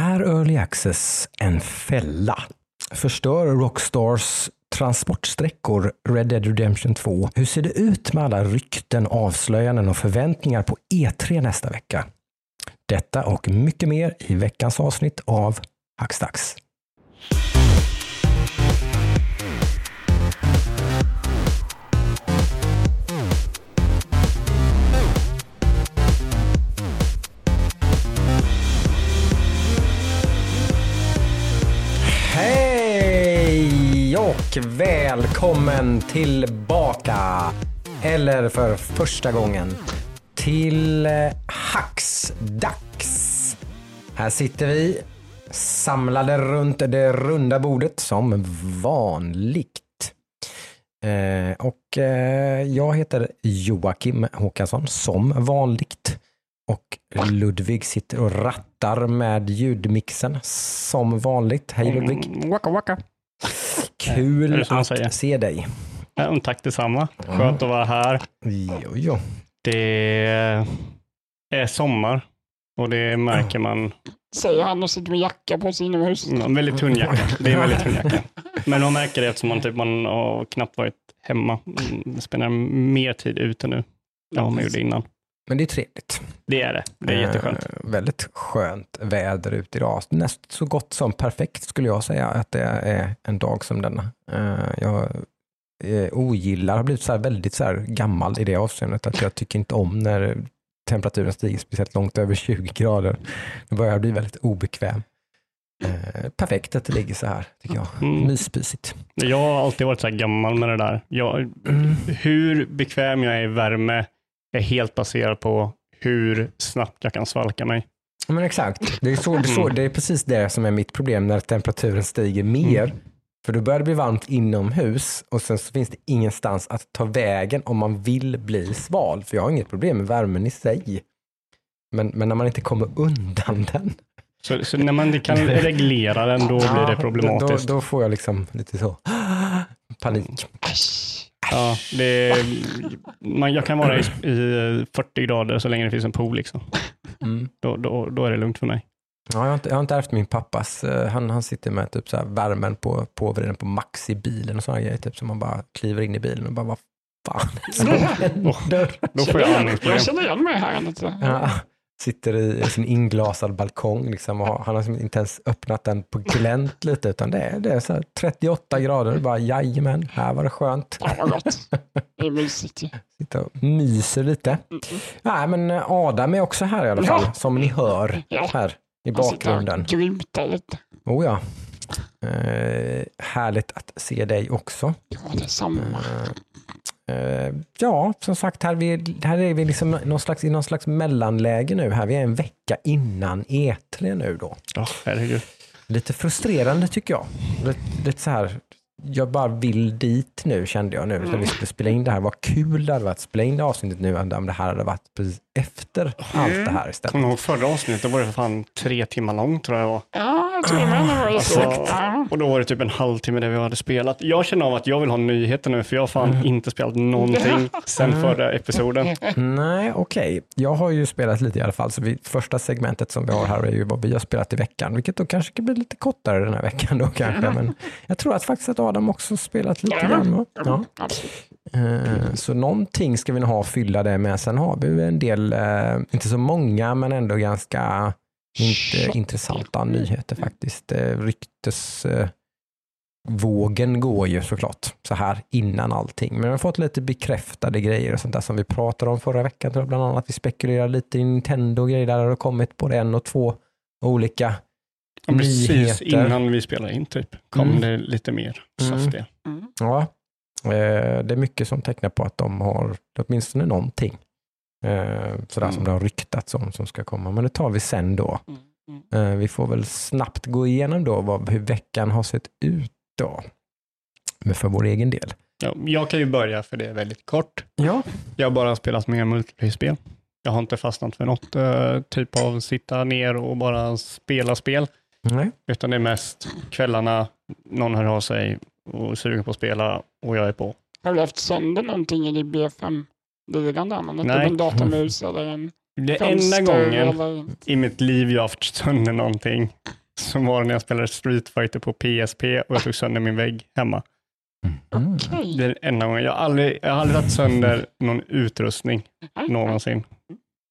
Är Early Access en fälla? Förstör Rockstars transportsträckor Red Dead Redemption 2? Hur ser det ut med alla rykten, avslöjanden och förväntningar på E3 nästa vecka? Detta och mycket mer i veckans avsnitt av Hackstacks. Och välkommen tillbaka, eller för första gången, till eh, Hacksdags. Här sitter vi samlade runt det runda bordet som vanligt. Eh, och eh, jag heter Joakim Håkansson som vanligt. Och Ludvig sitter och rattar med ljudmixen som vanligt. Hej Ludvig! Mm, Waka waka. Är Kul det så man säger? att se dig. Ja, tack detsamma. Skönt att vara här. Jo, jo. Det är sommar och det märker man. Säger han och sitter med jacka på sig inomhus. En väldigt tunn jacka. Det är en väldigt tunn jacka. Men man märker det eftersom man, typ, man har knappt varit hemma. Mm, Spenderar mer tid ute nu än vad man gjorde innan. Men det är trevligt. Det är det. Det är jätteskönt. Eh, väldigt skönt väder ute idag. Näst så gott som perfekt skulle jag säga att det är en dag som denna. Eh, jag eh, ogillar, har blivit så här väldigt så här gammal i det avseendet att jag tycker inte om när temperaturen stiger speciellt långt över 20 grader. Det börjar bli väldigt obekväm. Eh, perfekt att det ligger så här tycker jag. Mm. Myspysigt. Jag har alltid varit så här gammal med det där. Jag, Mm. hur bekväm jag är i värme är helt baserat på hur snabbt jag kan svalka mig. Ja, Men exakt, det är, så, det, är så, Mm. det är precis det som är mitt problem när temperaturen stiger mer. Mm. För då börjar det bli varmt inomhus och sen så finns det ingenstans att ta vägen om man vill bli sval. För jag har inget problem med värmen i sig. Men, men när man inte kommer undan den. Så, så när man inte kan reglera den, då blir det problematiskt. Då, då får jag liksom lite så panik. Ja, det är, man, jag kan vara i, i 40 grader så länge det finns en pool. Liksom. Mm. Då, då, då är det lugnt för mig. Ja, jag, har inte, jag har inte ärvt min pappas. eh, Han, han sitter med typ så här värmen på, påvriden på max i bilen och sådana grejer. Typ, så man bara kliver in i bilen och bara, vad fan är det som händer? Då får jag andningsproblem. Jag känner igen mig här. Lite. Ja, sitter i sin inglasad balkong liksom och han har liksom inte ens öppnat den på glänt lite utan det är, det är så här 38 grader. Bara jajamän, här var det skönt. Ja, vad gott. Det är mysigt ju. Sitter och myser lite. Mm. Nej, men eh, Adam är också här i alla fall, Ja. som ni hör här i Han sitter bakgrunden. och lite. Oh ja. Eh, härligt att se dig också. Ja, det är samma. Eh, eh, ja, som sagt, här, vi, här är vi liksom någon slags, i någon slags mellanläge nu. Här. Vi är en vecka innan E3 nu då. Herregud. Lite frustrerande tycker jag. Lite, lite så här, jag bara vill dit nu kände jag nu. När vi skulle spela in det här. Vad kul det hade varit att spela in det avsnittet nu om det här hade varit precis efter allt det här istället. Kommer du ihåg förra avsnittet? Då var det för fan tre timmar långt tror jag det var. Ja, jag tror. Det var så. Alltså, Ja. och då var det typ en halvtimme där vi hade spelat. Jag känner av att jag vill ha nyheter nu, för jag har fan inte spelat någonting sen förra episoden. Nej, okej. Jag har ju spelat lite i alla fall. Så vi, första segmentet som vi har här är ju vad vi har spelat i veckan. Vilket då kanske kan bli lite kortare den här veckan då kanske. Men jag tror att faktiskt att Adam också spelat lite grann. Ja. Eh, Så någonting ska vi nog ha att fylla det med. Sen har vi ju en del, eh, inte så många, men ändå ganska inte, intressanta nyheter faktiskt. Eh, Ryktes eh, vågen går ju såklart så här innan allting. Men vi har fått lite bekräftade grejer och sånt där som vi pratade om förra veckan. tror jag. Bland annat vi spekulerade lite i Nintendo och grejer där det har kommit både en och två olika Ja, precis nyheter. innan vi spelade in typ, kom Mm. det lite mer Mm. saftiga. Mm. Ja, det är mycket som tecknar på att de har åtminstone någonting. Eh, sådär Mm. som det har ryktats om som ska komma. Men det tar vi sen då. Mm. Mm. Eh, vi får väl snabbt gå igenom då vad, hur veckan har sett ut då. Men för vår egen del. Ja, jag kan ju börja för det är väldigt kort. Ja. Jag har bara spelat mer multiplayer-spel. Jag har inte fastnat för något eh, typ av sitta ner och bara spela spel, Nej. utan det är mest kvällarna, någon hör av sig och är sugen på att spela och jag är på. Har du haft sönder någonting i din B5-ligan där? Man Nej. Typ en datamus eller en... Det enda gången eller- i mitt liv jag har haft sönder någonting som var när jag spelade Street Fighter på PSP och jag tog sönder min vägg hemma. Mm. Okej. Det är den enda gången. Jag har aldrig, jag har aldrig tagit sönder någon utrustning någonsin.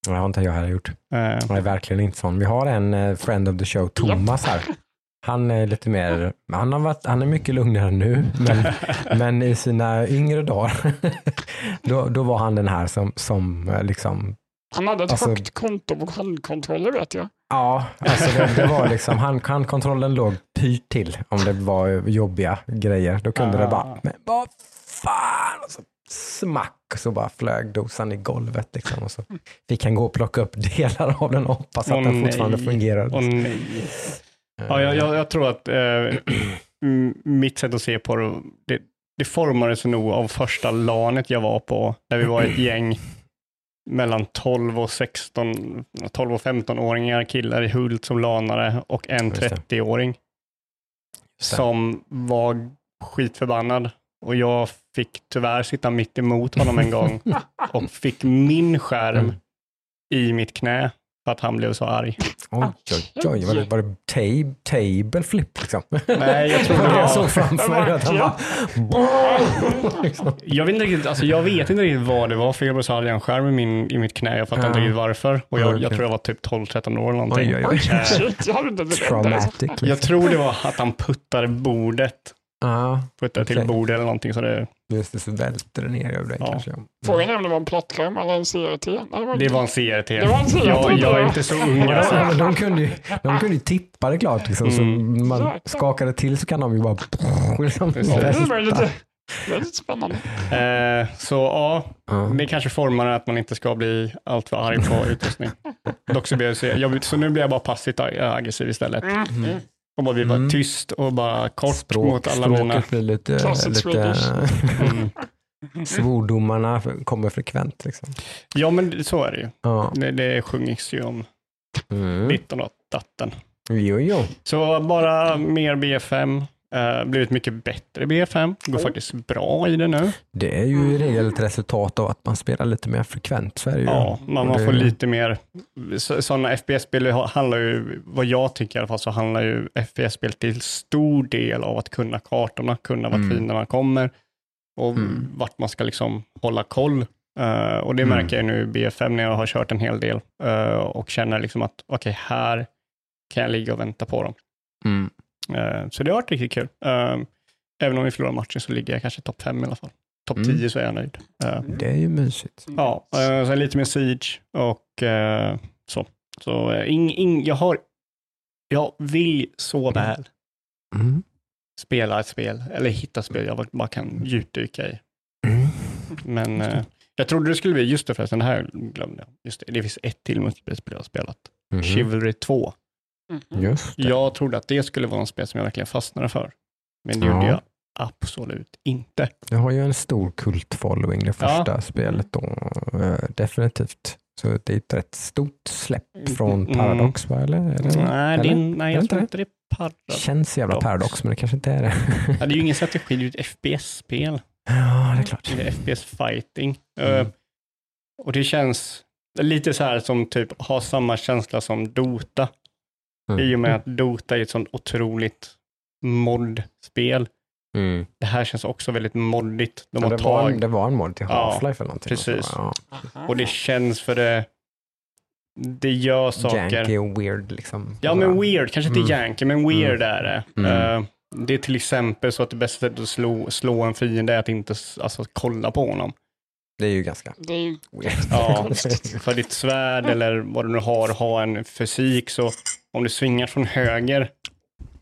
Det har inte jag heller gjort. Eh, Jag är verkligen inte sån. Vi har en eh, friend of the show, Thomas här. Han är lite mer, han, har varit, han är mycket lugnare nu, men, men i sina yngre dagar, då, då var han den här som, som eh, liksom, Han hade ett Alltså- högt konto på handkontroller vet jag. ja, alltså det, det var liksom, han, handkontrollen låg pyrt till om det var jobbiga grejer. Då kunde det Ah. bara, men vad fan, och så smack, så bara flög dosan i golvet liksom. Och så fick han gå och plocka upp delar av den och hoppas att den fortfarande nej. fungerade. nej. Ja, jag, jag, jag tror att eh, mitt sätt att se på det, det, det formades nog av första lanet jag var på, där vi var ett gäng mellan 12 och 16, 12 och 15-åringar killar i Hult som lanare och en Just det. 30-åring Just det. som var skitförbannad. Och jag fick tyvärr sitta mitt emot honom en gång och fick min skärm Mm. i mitt knä för att han blev så arg. Oj, oj, oj, var det, var det tab, table flip liksom? Nej, jag tror Det var jag såg framför mig. Att han bara, liksom. Jag vet, inte riktigt, alltså jag vet inte riktigt vad det var för jag blev så arg en skärm i, min, i mitt knä. Jag fattar Ja. inte riktigt varför. Och jag, jag tror jag var typ 12-13 år eller någonting. Oj, oj, oj. Hade. Traumatic. Liksom. Jag tror det var att han puttade bordet. Ja, Puttade till Okej. bordet eller någonting. Så det, just det, så välter det ner över dig Ja. kanske. Frågan är om det var en plattskärm eller en CRT. Det var en CRT. Det var en CRT, Jag, jag är ja. inte så ung. Ja, Alltså. men de, kunde ju, de kunde ju tippa det klart. Liksom, så Mm. man Jäklar. skakade till så kan de ju bara liksom, välta. väldigt spännande. Eh, så ja, Ja. det kanske formar att man inte ska bli allt för arg på utrustning. Dock så, blir jag, så, jag, så nu blir jag bara passivt ag- aggressiv istället. Mm. Och bara blir bara Mm. tyst och bara kort Språk, mot alla mina... blir lite, Classic lite Mm. svordomarna kommer frekvent. Liksom. Ja, men så är det ju. Ja. Det, det sjungs ju om Mm. ditten och datten. Jo, jo. Så bara mer BFM. Uh, blivit mycket bättre BFM. Går faktiskt bra i det nu. Det är ju i regel ett resultat av att man spelar lite mer frekvent. Så är det ju. Ja, man, man Det- får lite mer... så- Sådana FPS-spel ha- handlar ju, vad jag tycker i alla fall, så handlar ju FPS-spel till stor del av att kunna kartorna, kunna vart Mm. fienden man kommer och Mm. vart man ska liksom hålla koll. Eh, och det Mm. märker jag nu i BFM när jag har kört en hel del eh, och känner liksom att okej, här kan jag ligga och vänta på dem. Mm. Eh, så det har varit riktigt kul. Eh, även om vi förlorar matchen så ligger jag kanske topp fem i alla fall. Topp Mm. 10 så är jag nöjd. Eh, Det är ju mysigt. Ja, eh, sen lite mer Siege och eh, så. Så ing, ing, jag har, jag vill så väl Mm. spela ett spel, eller hitta spel jag bara kan djupdyka i. Mm. Men eh, jag trodde det skulle bli, just det förresten, det här glömde jag. Just det, det finns ett till multiplayer-spel jag har spelat. Mhm. Chivalry 2. Just det. Jag trodde att det skulle vara en spel som jag verkligen fastnade för. Men det Ja. gjorde jag absolut inte. Det har ju en stor kult-following det första spelet då. eh, Definitivt. Så det är ett rätt stort släpp från Mm. Paradox va? Eller? Eller? Nej, Eller? är- nej jag det tror inte det är Paradox. Känns jävla Paradox men det kanske inte är det. Ja, det är ju ingen strategi, det är ju ett FPS-spel. ja, det är klart. Det är FPS fighting. Mm. Eh, och det känns lite så här som typ har samma känsla som Dota. Mm. I och med att Dota är ett sånt otroligt mod-spel. Mm. Det här känns också väldigt moddigt. De Ja, det, var en, det var en mod till Ja, Half-Life eller någonting. precis. Ja. Och det känns för det, det gör saker. Janky och weird liksom. Ja, men weird. Kanske inte Mm. janky, men weird är det. Mm. Eh, det är till exempel så att det bästa sättet att slå, slå en fiende är att inte alltså, kolla på honom. Det är ju ganska Det är ju weird. Ja, för ditt svärd eller vad du nu har, ha en fysik så om du svingar från höger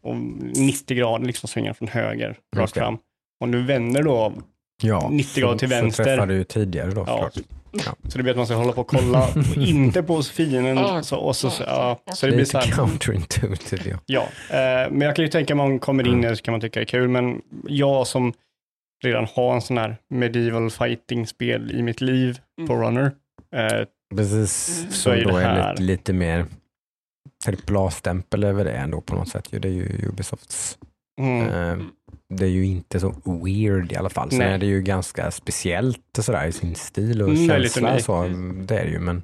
och 90 grader liksom svingar från höger rakt det. fram. Om du vänder då, Ja, 90 grader till så, vänster. Så träffar du ju tidigare då Ja. såklart. så det blir att man ska hålla på och kolla, och inte på fienden. Ja. Så, och så, så, ja, så det blir så här, counterintuitive. Ja. ja. Eh, men jag kan ju tänka om man kommer in Mm. i det så kan man tycka det är kul, men jag som redan har en sån här medieval fighting-spel i mitt liv på Mm. Runner, eh, Precis, Mm. så är då det är här- lite, lite mer AAA-stämpel över det ändå på något sätt. Det är ju Ubisofts. mm, Eh, det är ju inte så weird i alla fall. Sen Nej. är det ju ganska speciellt och sådär i sin stil och Mm, känsla. Så, det är det ju, men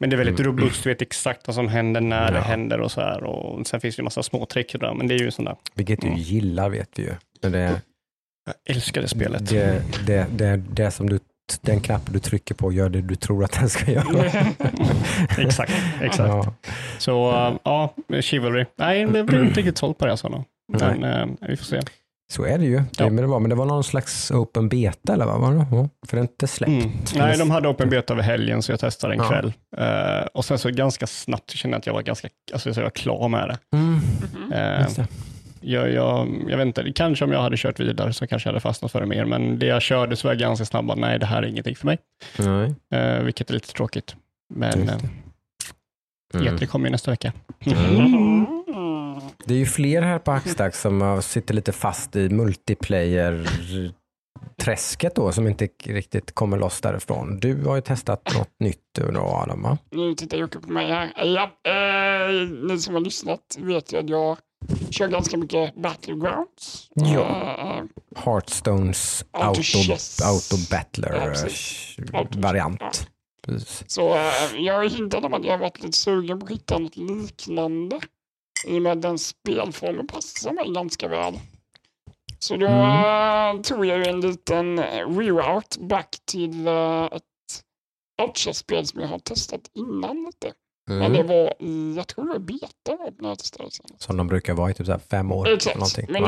Men det är väldigt Mm. robust, vet exakt vad som händer när det Ja. händer och så här. Och sen finns det ju massa små trick där, men det är ju där. Vilket du Ja. gillar vet vi ju. Men det, Jag älskar det spelet. det, det, det, det som du, den knapp du trycker på gör det du tror att den ska göra. exakt, exakt. Ja. Så uh, ja, Chivalry. Nej, jag blev inte riktigt såld på det. Såna. Men eh, vi får se. Så är det ju. Det, Ja. men, det var, men det var någon slags open beta eller vad var det? Ja, för det är inte släppt. Mm. Nej, de hade open beta över helgen så jag testade en Ja. kväll. Eh, och sen så ganska snabbt kände jag att jag var ganska alltså, så jag var klar med det. Mm. Eh, Just det. Jag, jag, jag vet inte, kanske om jag hade kört vidare så kanske jag hade fastnat för det mer, men det jag körde så var jag ganska snabb. Nej, det här är ingenting för mig. Nej. Eh, vilket är lite tråkigt. Men eh, Mm. E3 kommer ju nästa vecka. Mm. Det är ju fler här på Axdax som sitter lite fast i multiplayer-träsket då, som inte riktigt kommer loss därifrån. Du har ju testat något nytt då Adam va? Nu tittar Jocke på mig här. Ja, eh, ni som har lyssnat vet ju att jag kör ganska mycket Battlegrounds. Ja. Eh, Hearthstones Auto Auto, Battler Ja, eh, variant. Precis. Så eh, jag hintat om att jag varit lite sugen på att hitta något liknande. I och med att den spelformen passar mig ganska väl. Så då Mm. tog jag ju en liten reroute back till ett Outchess-spel som jag har testat innan lite. Men det Mm. var i, jag tror det var beta senast. Som de brukar vara i typ så här fem år. Exakt, Någonting. men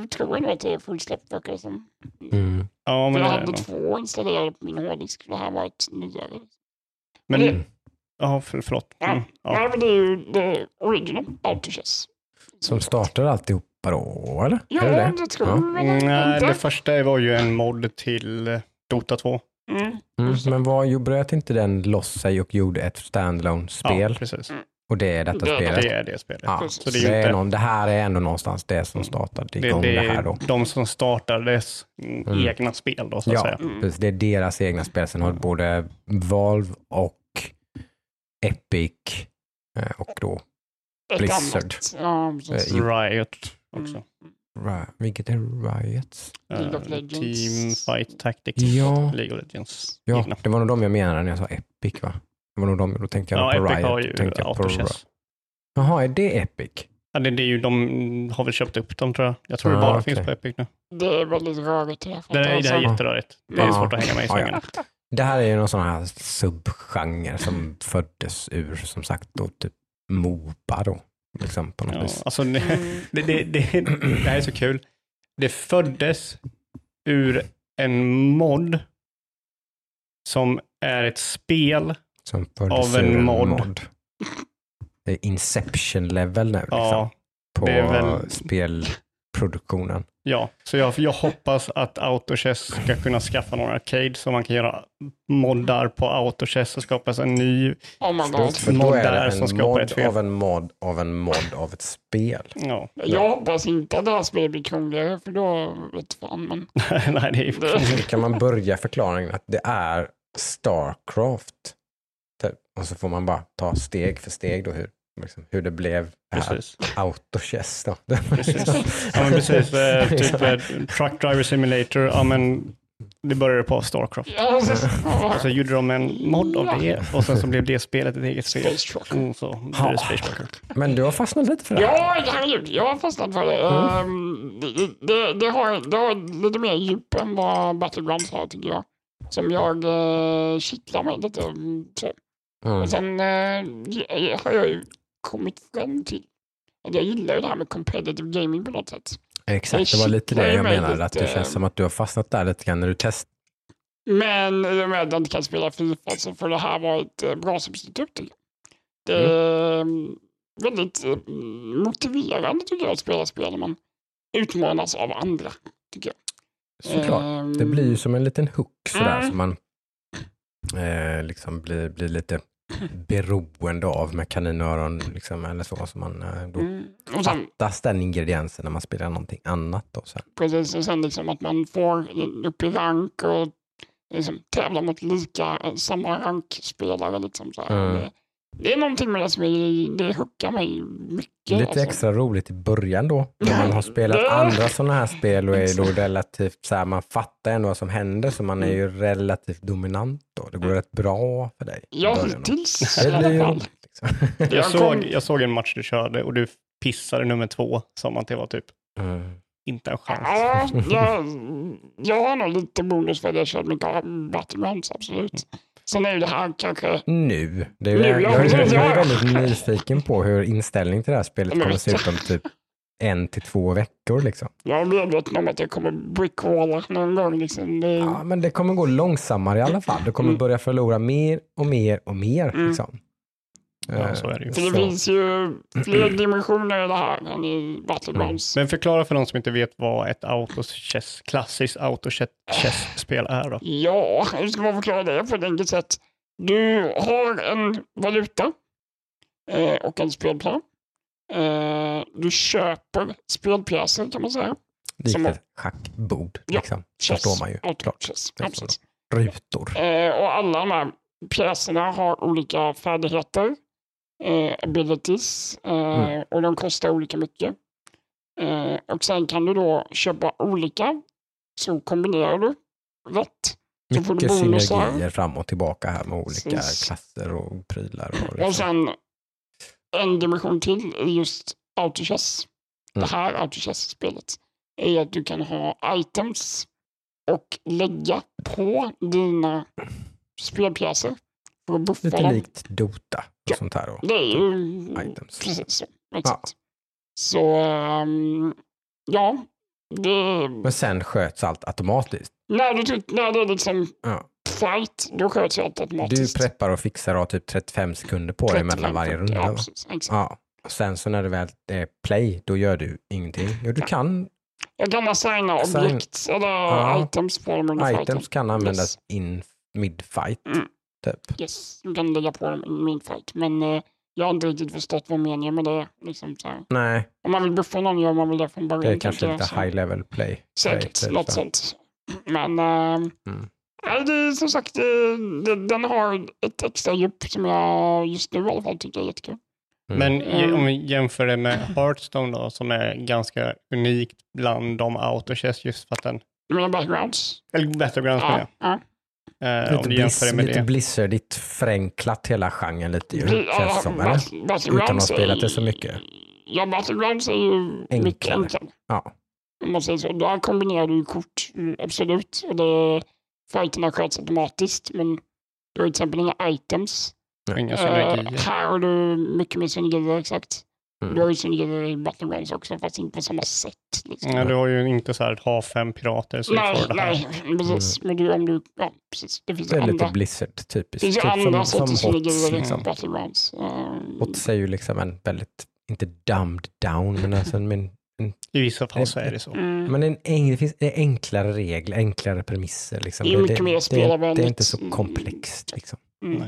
nu tror jag nog att det är fullsläppt verkar som. Mm. Ja, men, jag det är hade nog. två installerade på min hårddisk. Det här var ett nyare. men det- ja, för, förlåt. Ja. Mm, ja. Nej, men det är ju det original Autochess. Som startar alltihopa då, eller? Ja, är det det? det tror Ja. jag Mm, Nej, inte. det första var ju en mod till Dota 2. Mm. Mm. Men vad, ju- bröt inte den loss sig och gjorde ett standalone spel? Ja, precis. Och det är detta Det spelet? Det är det spelet. Ja, så det, det är ju är inte- någon, det här är ändå någonstans det som startade Det, igång det, det här är då. de som startades mm, Mm. egna spel då, så att Ja, säga. Mm. precis, det är deras egna spel. Sen har både Valve och Epic eh, och då, Blizzard. Ja. Eh. Riot också. Vilket är Riots? League of Eh, Legends. Team Fight Tactics. Ja. League of Legends. Ja, egna. det var nog de jag menade när jag sa Epic va? Det var nog de, då tänkte jag Ja, på Epic Riot. har ju tänkte jag på Ri- Autochess. Jaha, är det Epic? Ja, det, det är ju, de har väl köpt upp dem tror jag. Jag tror Ja, det bara okej. finns på Epic nu. Det är väldigt rörigt. Det, fattar. är- det här är jätterörigt. Det är Ja. svårt att hänga med i Ja, ja. svängarna. Det här är ju någon sån här subgenre som föddes ur, som sagt, då typ Moba då. Liksom på något Ja, vis. alltså, det, Mm. det, det, det, det här är så kul. Det föddes ur en mod som är ett spel. Av en ur mod. Det är Inception level nu liksom, Ja, på det är spelproduktionen. ja. Så jag, jag hoppas att Autochess ska kunna skaffa några arcade så man kan göra moddar på Autochess och skapa en ny. Oh my god. för då mod är där det som en skapar ett spel. av en mod av en mod av ett spel. Ja. Jag hoppas inte att det här spelet blir krångligare för då vet fan. Men Nej, det är det, Då kan man börja förklaringen att det är Starcraft. Typ. Och så får man bara ta steg för steg då hur, liksom, hur det blev det här precis. autochess då. Precis. Ja, men precis. Eh, typ eh, Truck Driver Simulator. Ja, men det började på Starcraft. ja, alltså, Och så gjorde de en mod av det och sen så blev det spelet ett eget spel. Mm, så blev det Space Trucker. Men du har fastnat lite för det här. Ja, herregud. Jag har fastnat för det. Ehm, det, det, det, har, det har lite mer djup än vad Battlegrounds har tycker jag. Som jag uh, kittlar mig lite. mm, Så. Mm. Och sen eh, har jag ju kommit fram till att jag gillar det här med competitive gaming på något sätt. Exakt, det var lite det jag menade. Att det känns som att du har fastnat där lite grann när du testar. Men i och med att jag inte kan spela Fifa så får det här vara ett eh, bra substitut. Det är mm. väldigt eh, motiverande tycker jag att spela spel när man utmanas av andra. Tycker jag. Såklart. Ehm, Det blir ju som en liten hook sådär Mm. som man eh, liksom blir, blir lite beroende av med kaninöron liksom, eller så. så man, eh, då mm. Och sen, fattas den ingrediensen när man spelar någonting annat. Då, sen. precis, och sen liksom att man får upp i rank och liksom tävla mot lika, eh, samma rankspelare. Liksom så här. Mm. Det, är någonting med det som är, det hookar mig mycket. Lite alltså. extra roligt i början då. När man har spelat andra sådana här spel och är då relativt så här, man fattar ändå vad som händer så man är ju relativt dominant då. Det går rätt bra för dig. Ja, hittills i alla fall. Liksom. Jag, såg, jag såg en match du körde och du pissade nummer två som att det var typ Mm. inte en chans. Ja, jag, jag har nog lite bonus för att jag kört mycket Battlegrounds, absolut. Sen är ju det här kanske... Nu. Det är, Nu, ja, jag, är- precis, jag är väldigt nyfiken på hur inställningen till det här spelet kommer se ut om typ en till två veckor. Liksom. Jag är medveten om att jag kommer brickwalla någon gång. Liksom. Det, Ja, men det kommer gå långsammare i alla fall. Du kommer Mm. börja förlora mer och mer och mer. Mm. Liksom. Ja, Eh, så är det ju. För det så. finns ju fler dimensioner i det här än i Battlegrounds. Men förklara för de som inte vet vad ett autochess, klassiskt autochess-spel är då. Ja, hur ska man förklara det på ett enkelt sätt? Du har en valuta eh, och en spelplan. Eh, du köper spelpjäser kan man säga. Likt som-. Ja, Liksom. Chess, Förstår man ju. Klart. chess. Det är Ja, så. Rutor. Eh, och alla de här pjäserna har olika färdigheter, eh, abilities, eh, Mm. och de kostar olika mycket. Eh, och sen kan du då köpa olika, så kombinerar du rätt. Så Mycket synergier fram och tillbaka här med olika Precis. klasser och prylar. Och Och sen en dimension till är just autochess. Mm. Det här autochess-spelet är att du kan ha items och lägga på dina spelpjäser för att buffa Lite dem. likt Dota och Ja. sånt här. Då. Det är ju Items. precis ett Ja. Så ehm, ja, det, Men sen sköts allt automatiskt. när, du, när det är liksom Ja. fight, då sköts allt Du automatiskt. preppar och fixar och har typ 35 sekunder på dig 35, mellan varje 40, runda. Ja, precis, exakt. Ja. Och sen så när det väl är play, då gör du ingenting. Jo, du kan. Jag kan assigna Assign- objekt eller Ja. items på dem under fighten. Items kan användas Yes. in mid-fight. Mm. Typ. Yes, du kan lägga på dem i min fight. Men eh, jag har inte riktigt förstått vad meningen med det är. Liksom, så. Nej, Om man vill buffa någon gör man väl det från början. det är kanske jag, lite så. high level play. Säkert, play, typ, något så. sånt. Men äh, Mm. nej, det är som sagt, eh, det, den har ett extra djup som jag just nu i alla fall tycker är jättekul. Mm. Men Mm. om vi jämför det med Hearthstone då, som är ganska unikt bland de autochess just för att den, Du menar Battlegrounds? eller Battlegrounds menar Ja, ja. Eh, Lite, bliss, med lite det. blizzardigt förenklat hela genren lite ju. Känns det som, eller? Utan att ha spelat är- det så mycket. Ja, Battlegrounds är ju mycket Enklare. enklare. Ja. Om man säger så. Där kombinerar du ju kort, mm, absolut. Och det, fighterna sköts automatiskt, men du har till exempel inga items. Och Inga synergier. här har du mycket mer synergier, exakt. Mm. Du har ju synergier i Battlegrounds också, fast inte på samma sätt. Liksom. Ja, du har ju inte så här ha fem pirater så du nej, får det här. nej, precis. Men du, om du, ja, precis. Det finns Det är lite andra, Blizzard det typiskt. finns ju Typ andra som, sorters som HOTS. synergier i Liksom. Battlegrounds. Uh, HOTS är ju liksom en väldigt, inte dumbed down, men alltså en, en, I vissa fall så är det så. mm. men en, en, det finns det är enklare regler, enklare premisser. Liksom. Det det, spelarvänligt. det är inte så komplext. Liksom. Mm.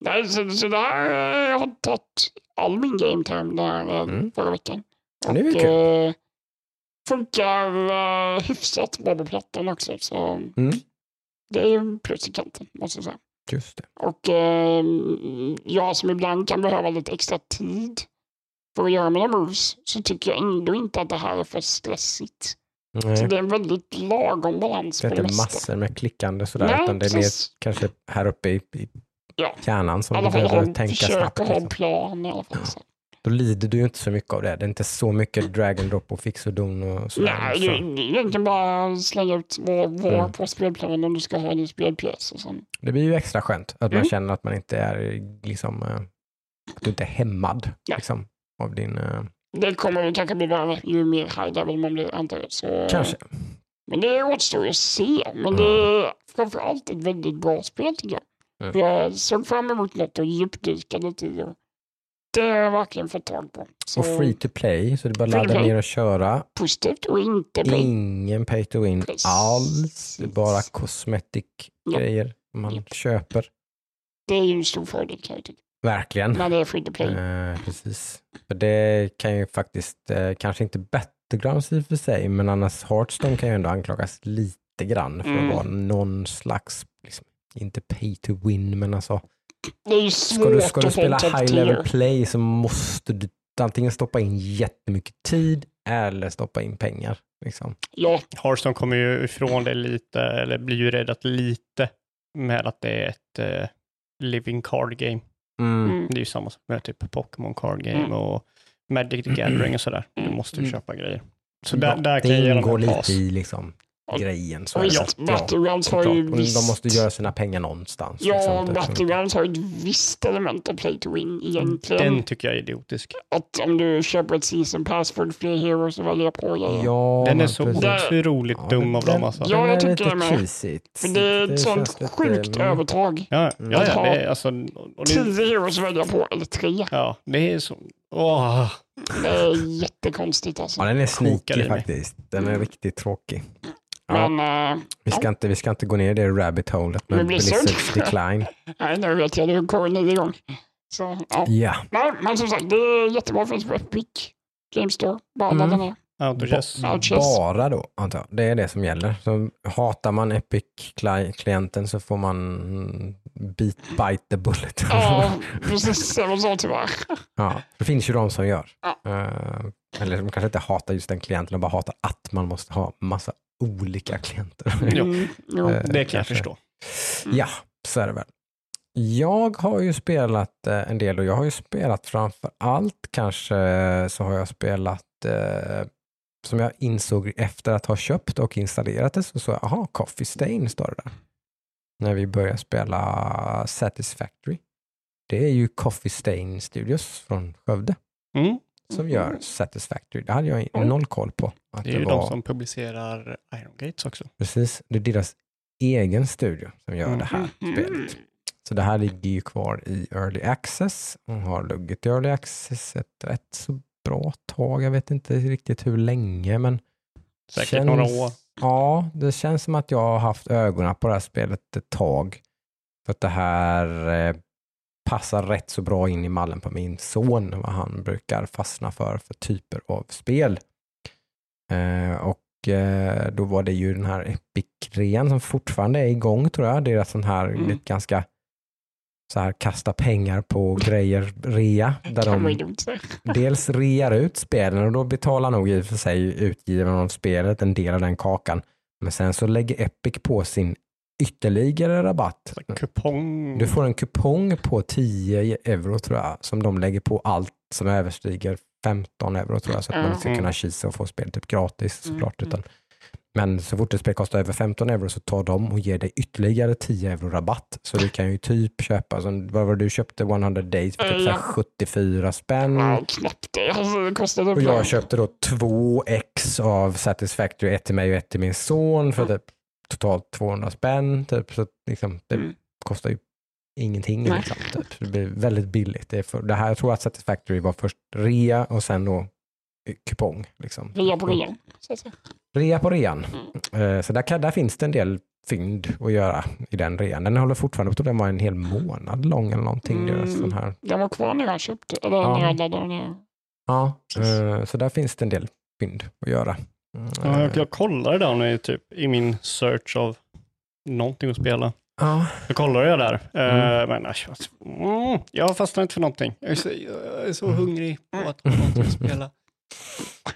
Nej. Så, så där eh, jag har tagit all min game time där eh, Mm. förra veckan. Ja, det är väl Och, kul. eh, funkar uh, hyfsat bra på plattan också. Så Mm. det är ju plus i kanten, måste jag säga. Just det. Och eh, jag som ibland kan behöva lite extra tid för att göra mina moves så tycker jag ändå inte att det här är för stressigt. Så Nej, det är en väldigt lagom balans det är inte massor med klickande sådär, Nej, utan det är mer kanske här uppe i, i Ja. hjärnan som fall behöver tänka snabbt. ha en Liksom. plan. Så. Då lider du ju inte så mycket av det. Det är inte så mycket drag and drop och fix och don och sådär. Nej, så. det det är egentligen bara slänga ut var Mm. på spelplanen om du ska ha din spelpjäs. Och sen. Det blir ju extra skönt att man Mm. känner att man inte är liksom, eh, att du inte är hämmad Ja. liksom, av din, eh, Det kommer väl kanske bli värre ju mer high level man blir antar jag. Så, kanske. Men det återstår ju att se. Men det är framförallt ett väldigt bra spel tycker jag. För Jag såg fram emot något att djupdyka lite i. och Det har jag verkligen fått tag på. Så Och free to play, så det är bara Free ladda ner och köra. positivt och inte play. Ingen pay to win Precis. alls. Det är bara cosmetic Ja. grejer man Japp. köper. Det är ju en stor fördel kan jag tycka. Verkligen. När det är free to play. Eh, precis. För det kan ju faktiskt, eh, kanske inte Battlegrounds i och för sig, men annars Hearthstone kan ju ändå anklagas lite grann för Mm. att vara någon slags, liksom, inte pay to win, men alltså Det är ju Ska du, ska du spela high 10. level play så måste du antingen stoppa in jättemycket tid eller stoppa in pengar. Liksom. Ja, Hearthstone kommer ju ifrån det lite, eller blir ju räddat lite med att det är ett eh, living card game. Mm. mm. Det är ju samma sak med typ Pokémon card game Mm. och Magic the Gathering och sådär. Du Mm. måste ju Mm. köpa grejer. Så Ja, där, där kan jag Det ge dem ingår en lite pass. i liksom. Grejen. Så och det. Ja, Battlegrounds har ju Och visst... De måste göra sina pengar någonstans. Ja, liksom, typ. Battlegrounds har ju ett visst element av play to win egentligen. Den tycker jag är idiotisk. Att om du köper ett season pass du fler heroes att välja på. Ja. Ja, Den är så. Det- otroligt Ja, dum av dem alltså. Ja, den jag är tycker lite det med. cheesigt. För det är ett känns sånt lite- sjukt mm. övertag. Ja, ja, ja, Ha det är, alltså, och det, Tio heroes att välja på, eller tre. ja, det är så... Åh, Det är jättekonstigt alltså. Ja, den är sneaky faktiskt. Den är Mm. riktigt tråkig. Ja, Men äh, vi, ska inte, vi ska inte gå ner i det rabbit holet med? Blizzards decline. nej, nu vet jag hur korren är igång. Så, ja. Ja, Nej, men som sagt, det är jättebra på Epic Game Store. Bara Mm. ladda ner. autochess. Ja, chess. bara då antar jag. Det är det som gäller. Så hatar man Epic-klienten så får man beat, bite the bullet. Ja, precis. Det var så tyvärr. Ja, det finns ju de som gör. Ja. Eh, eller de kanske inte hatar just den klienten, de bara hatar att man måste ha massa olika klienter. Mm, jo. Eh, Det kan jag förstå. Ja, så är det väl. Jag har ju spelat eh, en del och jag har ju spelat framför allt kanske så har jag spelat eh, som jag insåg efter att ha köpt och installerat det så så aha, Coffee Stain står det där. När vi började spela Satisfactory. Det är ju Coffee Stain Studios från Skövde Mm. Som gör Satisfactory. Det hade jag noll koll på. Att Det är ju var, de som publicerar Iron Gates också. Precis, det är deras egen studio som gör Mm. det här Mm. spelet. Så det här ligger ju kvar i Early Access och har legat i Early Access ett rätt så bra tag. Jag vet inte riktigt hur länge men Säkert känns- några år. Ja, det känns som att jag har haft ögonen på det här spelet ett tag. För att det här eh, passar rätt så bra in i mallen på min son, vad han brukar fastna för för typer av spel. Eh, och eh, då var det ju den här Epic-rean som fortfarande är igång tror jag. Det är sån här Mm. lite ganska så här kasta pengar på grejer rea. Där de dels rear ut spelen och då betalar nog i och för sig utgivaren av spelet en del av den kakan. Men sen så lägger Epic på sin ytterligare rabatt. Kupong. Du får en kupong på 10 euro tror jag som de lägger på allt som överstiger 15 euro tror jag så att man ska Mm. kunna kisa och få spel typ gratis såklart. Mm. Utan, men så fort ett spel kostar över 15 euro så tar de och ger dig ytterligare 10 euro rabatt. Så du kan ju typ köpa, som, vad var det du köpte 100 days för typ så här Ja. 74 spänn. Ja, knappt det. Alltså, det kostade Och jag köpte då två ex av Satisfactory, ett till mig och ett till min son för typ totalt 200 spänn. Typ, så liksom, det Mm. kostar ju ingenting. Liksom, typ. Det blir väldigt billigt. Det, är för, det här, jag tror att Satisfactory var först rea och sen då eh, kupong. Liksom. Rea på rea. så att säga. Rea på rean. Mm. Eh, Så där, där finns det en del fynd att göra i den rean. Den håller fortfarande, jag tror den var en hel månad lång eller någonting. Mm. Deras, sån här. Den var kvar när jag köpte. Eller Ja. när jag laddade ner. Ja, eh, så där finns det en del fynd att göra. Mm, Ja, eh, jag, jag kollade där nu typ i min search av någonting att spela. ja. Då kollade jag där. Mm. Eh, men alltså, mm, jag fastnar inte för någonting. Jag är så, jag är så Mm. hungrig på att få någonting att spela.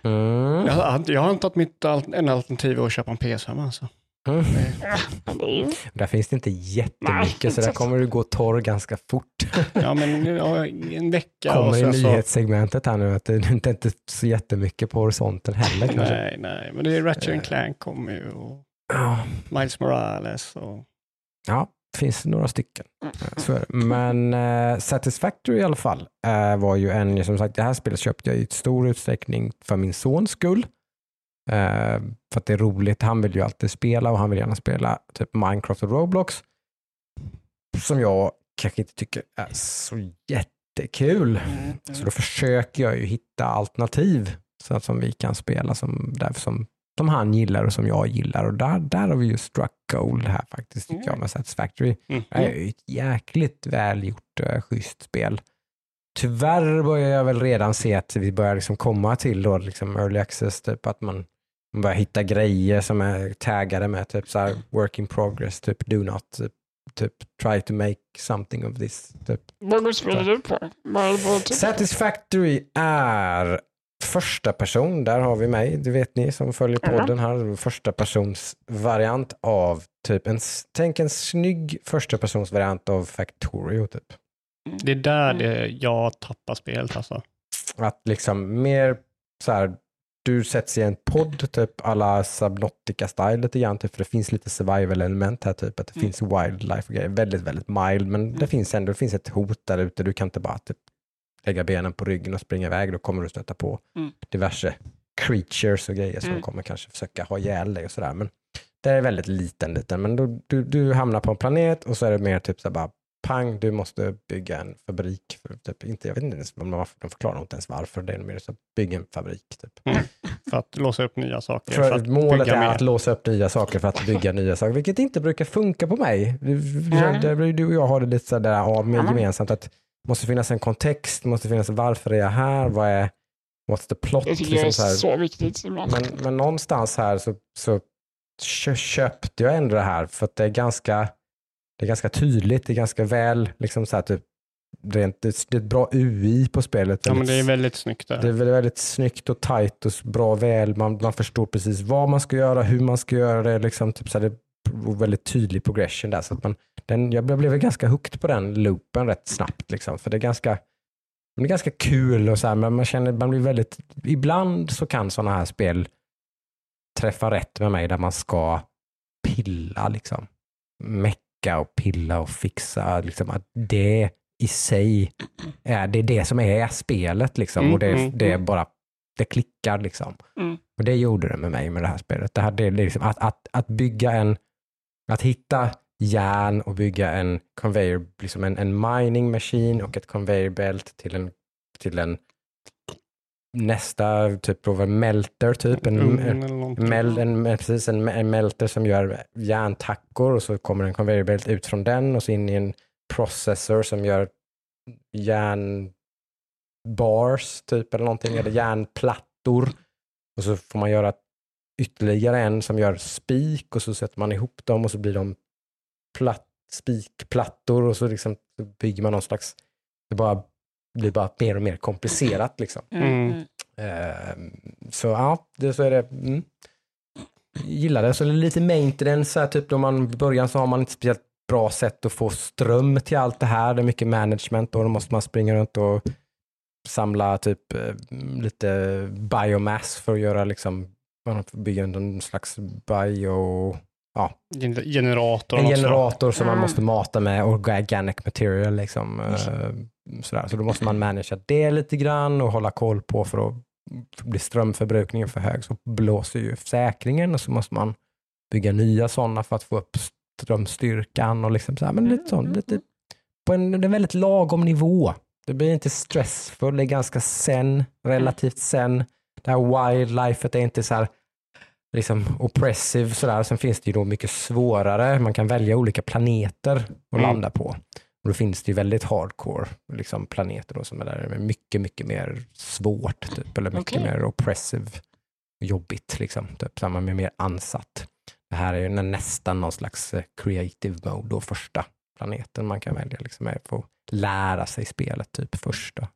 Mm. Jag, har- jag har inte att mitt en alternativ att köpa en PS5 alltså. Mm. Är Där finns det inte jättemycket så där kommer du gå torr ganska fort. Ja, men ja, en vecka kommer i nyhetssegmentet här nu att det är inte inte så jättemycket på horisonten heller kanske. Nej, nej, men det är Ratchet and Clank kommer ju och Miles Morales och... ja, det finns några stycken. Så är det. Men eh, Satisfactory i alla fall eh, var ju en, som sagt det här spelet köpte jag i stor utsträckning för min sons skull. Eh, för att det är roligt, han vill ju alltid spela och han vill gärna spela typ Minecraft och Roblox. Som jag kanske inte tycker är så jättekul. Så då försöker jag ju hitta alternativ så att som vi kan spela som, där, som, som han gillar och som jag gillar. Och där, där har vi ju struck gold här faktiskt tycker jag med Satisfactory. Mm. Det är ju ett jäkligt välgjort, uh, schysst spel. Tyvärr börjar jag väl redan se att vi börjar liksom komma till då liksom early access, typ att man man börjar hitta grejer som är taggade med typ så här work in progress, typ do not typ typ try to make something of this. Typ. Vad spelet ut på? Typ? Satisfactory är första person, där har vi mig, det vet ni som följer podden här, första persons variant av typ en, tänk en snygg första persons variant av Factorio typ. Det är där Mm. det, jag tappar spelet alltså. Att liksom mer så här, du sätts i en podd, typ alla Subnautica-style lite grann, typ, för det finns lite survival-element här, typ att det Mm. finns wildlife och grejer. Väldigt, väldigt mild, men det Mm. finns ändå det finns ett hot där ute. Du kan inte bara typ, lägga benen på ryggen och springa iväg, då kommer du stöta på Mm. diverse creatures och grejer som Mm. kommer kanske försöka ha ihjäl dig och sådär. Men det är väldigt liten, liten, men då, du, du hamnar på en planet och så är det mer typ så bara pang, du måste bygga en fabrik. För typ, inte, jag vet inte ens om de, förklarar inte ens varför, det är mer så bygga en fabrik. Typ. För att låsa upp nya saker. För, För, att målet är mer. att låsa upp nya saker för att bygga nya saker, vilket inte brukar funka på mig. Mm. det- Du och jag har det lite sådär ja, med Mm. gemensamt att det måste finnas en kontext, det måste finnas varför är jag här, vad är, what's the plot? Det tycker liksom är så här. så viktigt ibland. Men, men någonstans här så, så kö- köpte jag ändå det här för att det är ganska, det är ganska tydligt, det är ganska väl, liksom så här, typ, rent, det är ett bra UI på spelet. Ja, men det är väldigt snyggt där. det är väldigt, snyggt och tajt och bra väl. Man, man förstår precis vad man ska göra, hur man ska göra det. Liksom, typ så här, det är väldigt tydlig progression där. Så att man, den, jag blev, ganska hooked på den loopen rätt snabbt. Liksom, för det är ganska, det är ganska kul och så här, men man känner man blir väldigt, ibland så kan sådana här spel träffa rätt med mig där man ska pilla liksom. Mecka och pilla och fixa. Liksom, att det i sig är det, är det som är spelet liksom. Mm, och det, mm, det är mm. bara, det klickar liksom. Mm. Och det gjorde det med mig med det här spelet. Det här, det liksom att, att, att bygga en, att hitta järn och bygga en conveyor, liksom en, en mining machine och ett conveyor belt till en, till en nästa typ en melter typ. En. Mel, en, precis, en, en melter som gör järntackor och så kommer en conveyor belt ut från den och så in i en processor som gör järnbars typ eller någonting, eller järnplattor. Och så får man göra ytterligare en som gör spik och så sätter man ihop dem och så blir de platt, spikplattor och så, liksom, så bygger man någon slags, det bara blir bara mer och mer komplicerat liksom. Mm. Mm. Ehm, så ja, det, så är det. Mm. Gillar det. Så är det lite maintenance, så här, typ då man i början så har man inte speciellt bra sätt att få ström till allt det här. Det är mycket management och då måste man springa runt och samla typ eh, lite biomass för att göra liksom, man bygga en slags bio, Gen- Generator. en också. generator som man Mm. måste mata med organic material. Liksom, eh, sådär. Så då måste man managera det lite grann och hålla koll på för att blir strömförbrukningen för hög så blåser ju säkringen och så måste man bygga nya sådana för att få upp strömstyrkan och liksom så här, men lite sånt, lite på en, är väldigt lagom nivå. Det blir inte stressfull, det är ganska zen, relativt zen. Det här wildlifet är inte så här liksom oppressive sådär. Sen finns det ju då mycket svårare. Man kan välja olika planeter att Mm. landa på. Och då finns det ju väldigt hardcore liksom planeter då som är där mycket, mycket mer svårt typ, eller mycket Okej. mer oppressive jobbigt liksom. Typ, samma med mer ansatt. Det här är ju nästan någon slags eh, creative mode då, första planeten man kan välja liksom är för att lära sig spelet typ första.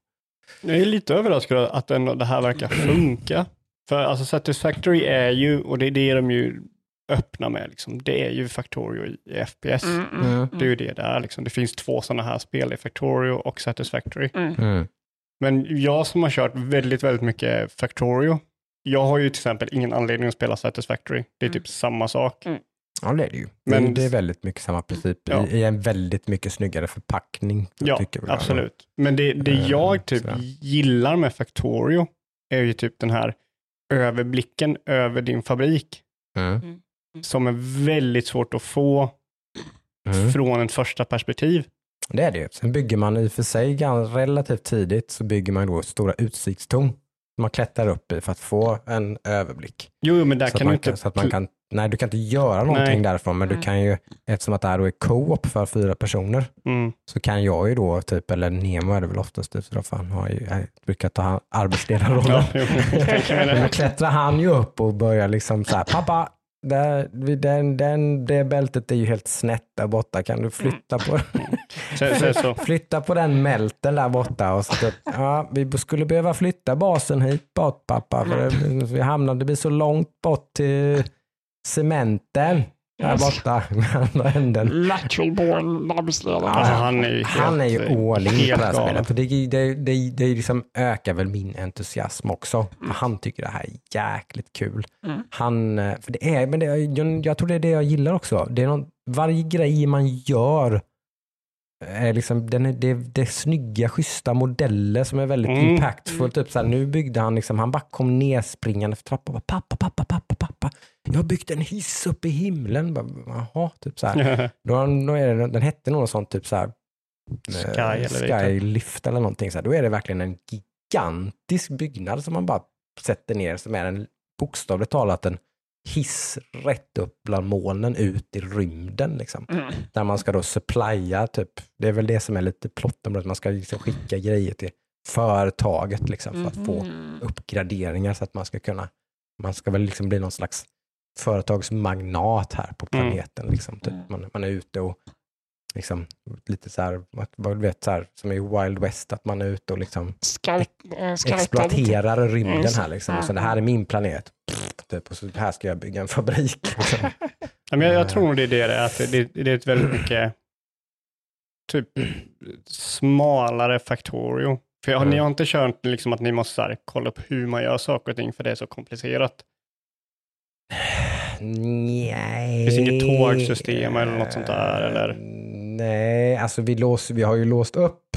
Jag är lite överraskad att det här verkar funka. För alltså Satisfactory är ju, och det är det de ju öppna med, liksom, det är ju Factorio i, i FPS. Mm, mm, Mm. Det är ju det det är. Liksom. Det finns två sådana här spel, i Factorio och Satisfactory. mm. Mm. Men jag som har kört väldigt, väldigt mycket Factorio, jag har ju till exempel ingen anledning att spela Satisfactory. Det är Mm. typ samma sak. Ja, det är det ju. Men- det är väldigt mycket samma princip Ja. i, en väldigt mycket snyggare förpackning. Ja, tycker jag. absolut. Men det, det Eh, jag typ sådär. gillar med Factorio är ju typ den här överblicken över din fabrik Mm. Som är väldigt svårt att få Mm. från ett första perspektiv. Det är det ju. Sen bygger man i och för sig relativt tidigt så bygger man då stora utsiktstorn som man klättrar upp i för att få en överblick. Jo, men där Så kan du man inte... kan, så att man kan, nej, du kan inte göra någonting Nej. därifrån, men du Mm. kan ju, eftersom att det här då är co-op för fyra personer, Mm. så kan jag ju då, typ, eller Nemo är det väl oftast, typ, då fan har ju, jag brukar ta arbetsledarrollen. Ja, jo, Men klättrar han ju upp och börjar liksom så här, pappa, där, den, den, det bältet är ju helt snett där borta. Kan du flytta på, så. flytta på den mälten där borta? Och så, ja, vi skulle behöva flytta basen hit bort pappa. För det, vi hamnade, det blir så långt bort till cementen där borta med andra änden. Natural born arbetsledare. Alltså, han är ju helt, Han är ju all in på det här spelet. Och det, det, det, det liksom ökar väl min entusiasm också. Han tycker det här är jäkligt kul. Mm. Han, eh, för det är, men det, jag, jag tror det är det jag gillar också. Det är någon, varje grej man gör är liksom, den är, det, det är snygga, schyssta modeller som är väldigt Mm. impactful. Typ så här, nu byggde han, liksom, han bara kom nerspringande för trappan bara, pappa, pappa, pappa, pappa. Jag har byggt en hiss upp i himlen. Bara, Jaha, typ så här. Då, då är det, den hette något sånt typ så här, eh, Sky eller Skylift eller någonting. Så här. Då är det verkligen en gigantisk byggnad som man bara sätter ner som är en bokstavligt talat en hiss rätt upp bland molnen ut i rymden. Liksom. Mm. Där man ska då supplya, typ. det är väl det som är lite plotten, att man ska liksom skicka grejer till företaget liksom, för att få Mhm. uppgraderingar så att man ska kunna, man ska väl liksom bli någon slags företagsmagnat här på Mm. planeten. Liksom, typ. Mm. man, man är ute och liksom, lite så här, vad- vet, så här, som i Wild West, att man är ute och liksom scouta lite. exploaterar rymden Mm. här. Liksom. Och så det här är min planet. Typ, och så här ska jag bygga en fabrik. Liksom. Ja, men jag, jag tror nog det är det det att det, det är ett väldigt mycket typ smalare Factorio. För jag, Mm. ni har inte kört liksom att ni måste här, kolla upp hur man gör saker och ting för det är så komplicerat. Nej. Finns inget tågsystem eller något sånt där, eller? Nej, alltså vi, lås, vi har ju låst upp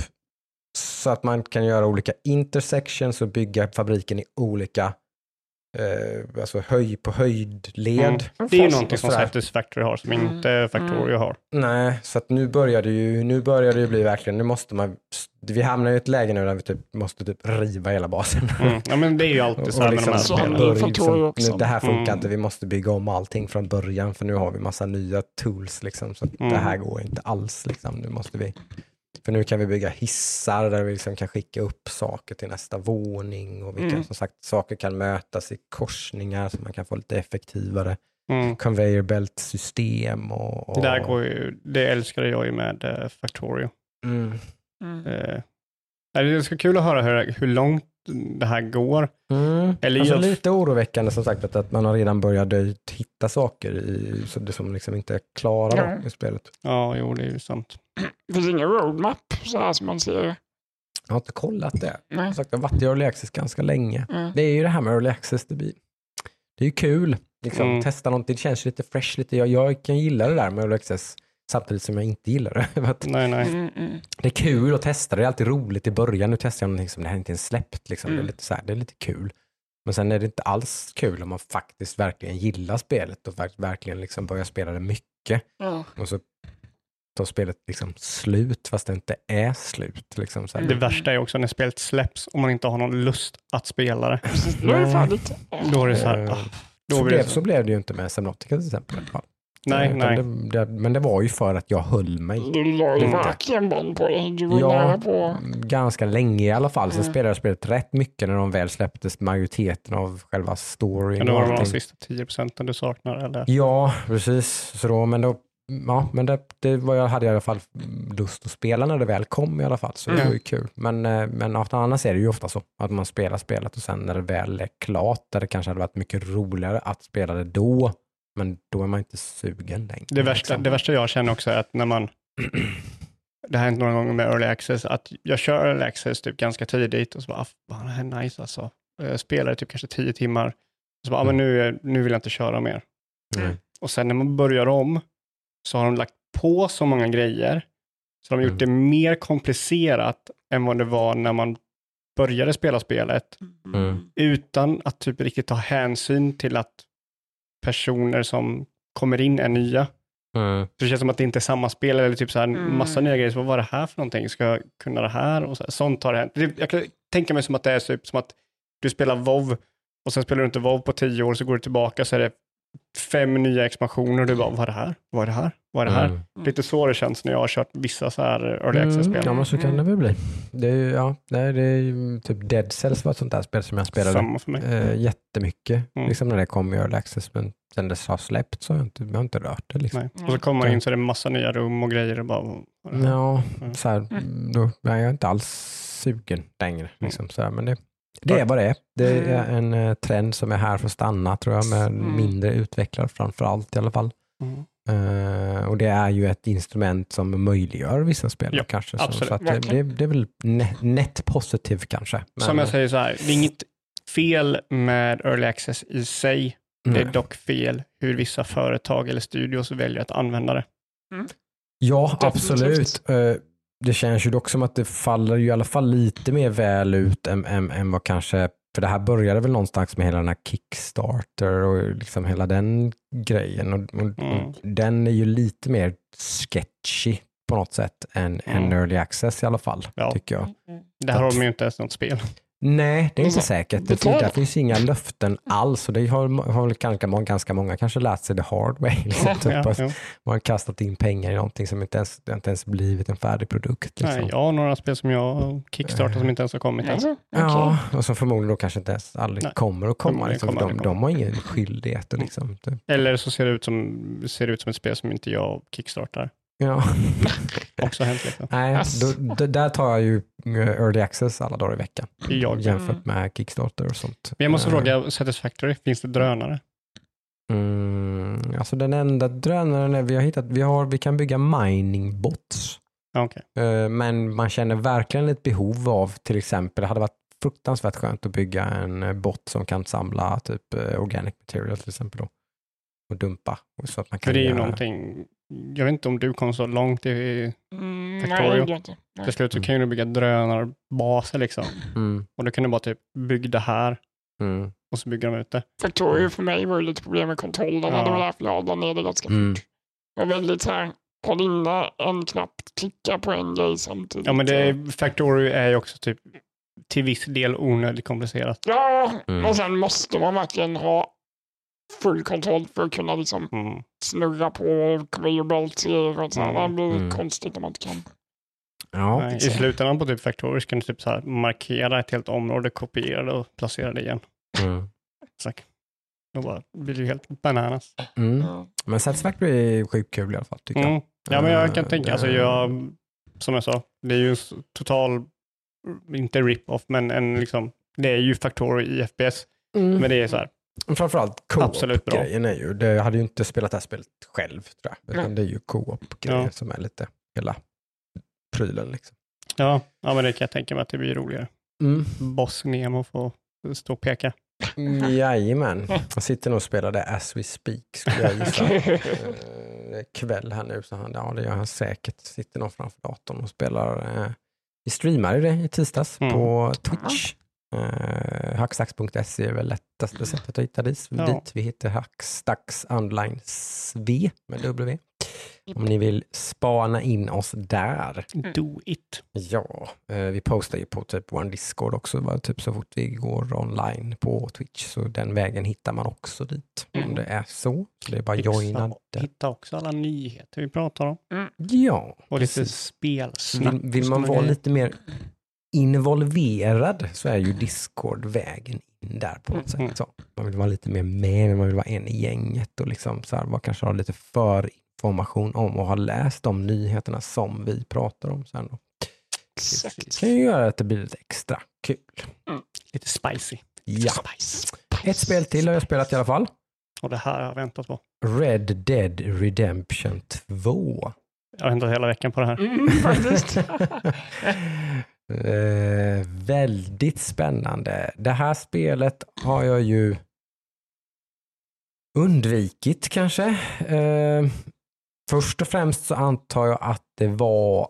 så att man kan göra olika intersections och bygga fabriken i olika eh, alltså höj på höjdled. Mm. Det är ju någonting som. Satisfactory har som Mm. inte Factorio har. Nej, så att nu börjar det ju, nu börjar det ju bli verkligen, nu måste man, vi hamnar i ett läge nu där vi typ måste typ riva hela basen. Mm. Ja, men det är ju alltid så här med de här Så spelen. också. nu, det här funkar Mm. inte, vi måste bygga om allting från början för nu har vi massa nya tools liksom, så att Mm. det här går inte alls liksom. Nu måste vi, för nu kan vi bygga hissar där vi liksom kan skicka upp saker till nästa våning och vi kan Mm. som sagt, saker kan mötas i korsningar så man kan få lite effektivare Mm. conveyor belt system och, och Det där går ju, det älskade jag ju med eh, Factorio. mm. Mm. Nej, det ska kul att höra hur, hur långt det här går. Mm. Eller alltså jag- lite oroväckande som sagt att, att man har redan börjat hitta saker i, så det som liksom inte är klara Ja. då, i spelet. Ja, jo, det är ju sant. Det finns ingen roadmap så här som man ser. Jag har inte kollat det. Nej. Som sagt, jag har varit i Early Access ganska länge. Mm. Det är ju det här med Early Access, det, blir, det är ju kul. Liksom, Mm. Testa någonting, det känns lite fresh. Lite. Jag, jag kan gilla det där med Early Access samtidigt som jag inte gillar det. Nej, nej. Mm, mm. det är kul att testa, det är alltid roligt i början. Nu testar jag någonting som det här inte är släppt. Liksom. Det, är Mm. lite så här, det är lite kul. Men sen är det inte alls kul om man faktiskt verkligen gillar spelet och verk- verkligen liksom börjar spela det mycket. Ja. Och så tar spelet liksom slut fast det inte är slut. Liksom, så här. Det värsta är också när spelet släpps och man inte har någon lust att spela det. Då är det fan lite... Då är det så här, Eh, ah, då så, blev, så. så blev det ju inte med Subnautica till exempel. Fall. Nej, Utan nej. Det, det, men det var ju för att jag höll mig Du la ju Mm. verkligen band på det. Du var Ja. nära på... ganska länge i alla fall. Sen Mm. spelade jag spelet rätt mycket när de väl släpptes majoriteten av själva storyn. Men då var det de sista 10 procenten du saknar. Eller? Ja, precis. Så då, men då, ja, men det, det var jag hade jag i alla fall lust att spela när det väl kom i alla fall. Så det Mm. var ju kul. Men, eh, men annars är det ju ofta så att man spelar spelet och sen när det väl är klart, där det kanske hade varit mycket roligare att spela det då, men då är man inte sugen längre. Det, värsta, liksom. det värsta jag känner också är att när man det har hänt några gånger med early access, att jag kör early access typ ganska tidigt och så bara, ah, fan, det här är nice alltså. Jag spelar typ kanske tio timmar, och så bara, ah, men nu, nu vill jag inte köra mer. Mm. Och sen när man börjar om så har de lagt på så många grejer, så de har gjort Mm. det mer komplicerat än vad det var när man började spela spelet, Mm. utan att typ riktigt ta hänsyn till att personer som kommer in är nya. Mm. Det känns som att det inte är samma spel eller typ så här Mm. massa nya grejer. Så vad var det här för någonting? Ska jag kunna det här? Och så här, sånt har hänt. Jag kan tänka mig som att det är typ som att du spelar WoW och sen spelar du inte WoW på tio år så går du tillbaka så är det fem nya expansioner och du bara, vad är det här? Vad är det här? Vad är det här? Mm. Lite så det känns när jag har kört vissa så här early Mm, access-spel. ja men så kan det väl bli. Det är, ju- ja, nej, det är ju typ Dead Cells var ett sånt där spel som jag spelade Samma för mig. eh, jättemycket. Mm. Liksom när det kom i early access. Men sen det har släppt så har jag inte, jag har inte rört det. Liksom. Nej. Och så kommer man in så är det massa nya rum och grejer. Och bara, Ja, Mm. så här, då, jag är inte alls sugen längre. Liksom, så här, men det, det är vad det är. Det är en eh, trend som är här för att stanna tror jag, med Mm. mindre utvecklare framför allt i alla fall. Mm. Eh, och det är ju ett instrument som möjliggör vissa spel Ja, kanske. Så, absolut. så att det, det, det är väl ne- net positiv kanske. Men, Som jag säger så här, det är inget fel med early access i sig. Det är nej. dock fel hur vissa företag eller studios väljer att använda det. Ja, Definitivt. absolut. Eh, Det känns ju dock som att det faller ju i alla fall lite mer väl ut än, än, än vad kanske, för det här började väl någonstans med hela den här Kickstarter och liksom hela den grejen. Och, och, Mm. och den är ju lite mer sketchy på något sätt än, än Mm. early access i alla fall, Ja. tycker jag. Det här har de ju inte ens något spel. Nej, det är inte Så, säkert. Det, där finns inga löften alls och det har, har väl ganska, många- ganska många kanske lärt sig the hard way. Liksom, typ. Ja, Att ja. Man har kastat in pengar i någonting som inte ens, det inte ens blivit en färdig produkt. Liksom. Nej, jag har några spel som jag kickstartar som inte ens har kommit än. Alltså, Ja, och som förmodligen då kanske inte ens aldrig Nej, kommer att komma. Liksom, kommer de, komma. de har ingen skyldighet. Liksom. typ. Eller så ser det ut som, ser det ut som ett spel som inte jag kickstartar. Ja. Också hänt liksom. Nej, då, d- där tar jag ju eh, early access alla dagar i veckan. Jag. Jämfört med Kickstarter och sånt. Men jag måste Eh, fråga Satisfactory, finns det drönare? Mm, alltså den enda drönaren är vi har hittat, vi, har, vi kan bygga mining bots. Okej. Eh, Men man känner verkligen ett behov av till exempel, det hade varit fruktansvärt skönt att bygga en bot som kan samla typ organic material till exempel då. Och dumpa. Så att man För kan det är ju göra- någonting, jag vet inte om du kom så långt i mm, nej, Factorio. jag inte. Nej. till slut så kan ju du bygga drönarbaser liksom. Mm, Och du kan du bara typ bygga det här mm, och så bygger de ut det. Factorio för mig var ju lite problem med kontrollen. Ja. Det var därför jag la ner det ganska mm. fort. Det var väldigt så här, håll inne en knapp, klicka på en grej samtidigt. Ja men det är, Factorio är ju också typ till viss del onödigt komplicerat. Ja, Mm. men sen måste man verkligen ha full kontroll för att kunna liksom Mm. snurra på belts och så. Mm, Det blir mm. konstigt om man inte kan. Ja, Nej, I slutändan på typ Factorio så kan du typ så här markera ett helt område, kopiera det och placera det igen. mm. Så då bara blir det ju helt bananas. Mm. Ja. Men Satisfactory är sjukt kul i alla fall tycker jag. Mm. Ja men jag kan Eh, tänka, alltså jag, som jag sa, det är ju en total, inte rip-off, men en liksom, det är ju Factorio i FPS. Mm. Men det är så här, Framförallt co-op-grejen är ju, det, jag hade ju inte spelat det här spelet själv tror jag, utan Nej. det är ju co-op-grejen Ja. som är lite hela prylen. Liksom. ja, ja men det kan jag tänka mig att det blir roligare. Mm. Boss Nemo får stå och peka. Jajamän, jag sitter nog och spelar det as we speak skulle jag gissa. Eh, kväll här nu, så han, ja det gör han säkert. Sitter nog framför datorn och spelar. Eh, vi streamade det i tisdags Mm. på Twitch. Eh, Hackstacks.se är väl lättaste sättet att hitta dit. Ja. dit. Vi heter Hackstacks online SV med W. Om ni vill spana in oss där. Do it. Ja, eh, vi postar ju på typ vår Discord också, va? typ så fort vi går online på Twitch. Så den vägen hittar man också dit om Mm. det är så. Så det är bara att joina Hitta, där. hitta också alla nyheter vi pratar om. Ja, Och lite spelsnack. Vill, vill man vara lite mer involverad så är ju Discord vägen in där på något Mm. sätt. Så. Man vill vara lite mer med, men man vill vara en i gänget och liksom så här, man kanske har lite för information om och har läst de nyheterna som vi pratar om sen. Då. Exakt. kan ju göra att det blir lite extra kul. Lite spicy. Ja. Spice. Ett spel till har jag spelat i alla fall. Och det här har jag väntat på. Red Dead Redemption 2. Jag har väntat hela veckan på det här. Mm, faktiskt. eh, väldigt spännande. Det här spelet har jag ju undvikit kanske. Eh, först och främst så antar jag att det var,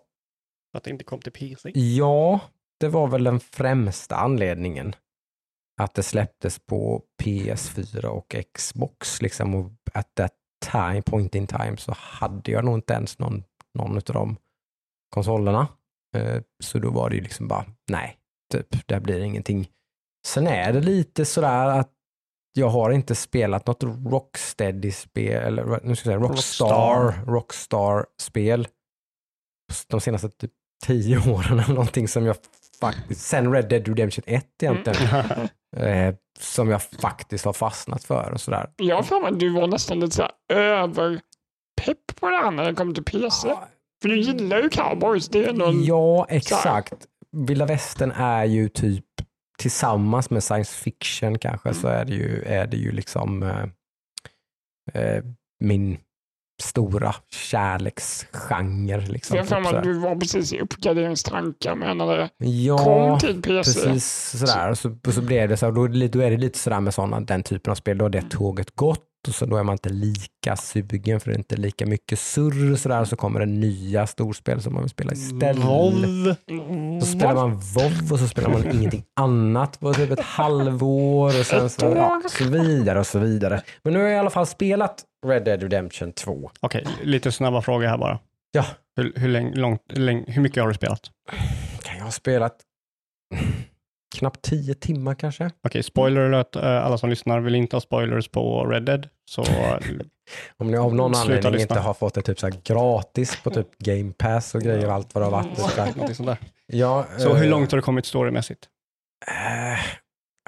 att det inte kom till PC. ja, det var väl den främsta anledningen. Att det släpptes på PS4 och Xbox liksom och at that time, point in time så hade jag nog inte ens någon, någon av de konsolerna. Eh, Så då var det ju liksom bara, nej, typ, det blir ingenting. Sen är det lite sådär att jag har inte spelat något Rocksteady-spel, eller nu ska jag säga Rockstar, Rockstar. Rockstar-spel de senaste typ tio åren eller någonting som jag faktiskt, sen Red Dead Redemption 1 egentligen, eh, som jag faktiskt har fastnat för och sådär. Jag har för mig att du var nästan lite så här överpepp på det här när det kom till PC. För du gillar ju cowboys. Det är en... Ja, exakt. Vilda västern är ju typ tillsammans med science fiction kanske så är det ju, är det ju liksom eh, eh, min stora kärleksgenre. Liksom, Jag har typ att du var precis i uppgraderingstankar med när det ja, kom till PC. precis sådär. Så, så blev det så, då, är det lite- då är det lite sådär med sådana, den typen av spel, då har det tåget gått och så då är man inte lika sugen för det är inte lika mycket surr och sådär. Så kommer det nya storspel som man vill spela istället. Vov. Så spelar man WoW och så spelar man ingenting annat på typ ett halvår och sen så, ja, så vidare och så vidare. Men nu har jag i alla fall spelat Red Dead Redemption 2. Okej, lite snabba frågor här bara. Ja, Hur, hur, hur, länge, hur mycket har du spelat? kan jag ha spelat knappt tio timmar kanske. Okej, spoiler alert. eh, Alla som lyssnar vill inte ha spoilers på Red Dead. Så Om ni av någon anledning lyssna. inte har fått det typ så gratis på typ Game Pass och grejer och allt vad det har varit. Så, här. någonting sånt där. ja, Så hur eh, långt har du kommit storymässigt? eh,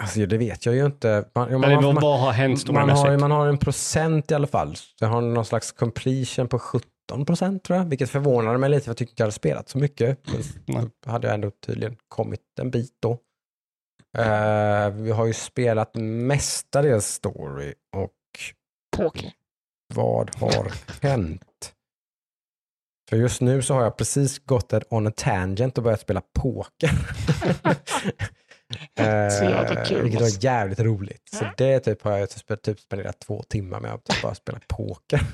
alltså det vet jag ju inte. Man, man, Eller vad, man, vad har hänt man, har, storymässigt? man har en procent i alla fall. Så jag har någon slags completion på 17 procent tror jag, vilket förvånade mig lite för jag tyckte jag hade spelat så mycket. Då hade jag ändå tydligen kommit en bit då. Eh, vi har ju spelat mestadels story och Poker. vad har hänt? För just nu så har jag precis gått ett on a tangent och börjat spela poker. Så jävla Eh, kul, vilket alltså. var jävligt roligt. Så det typ har jag typ, typ spenderat två timmar med att typ bara spela poker.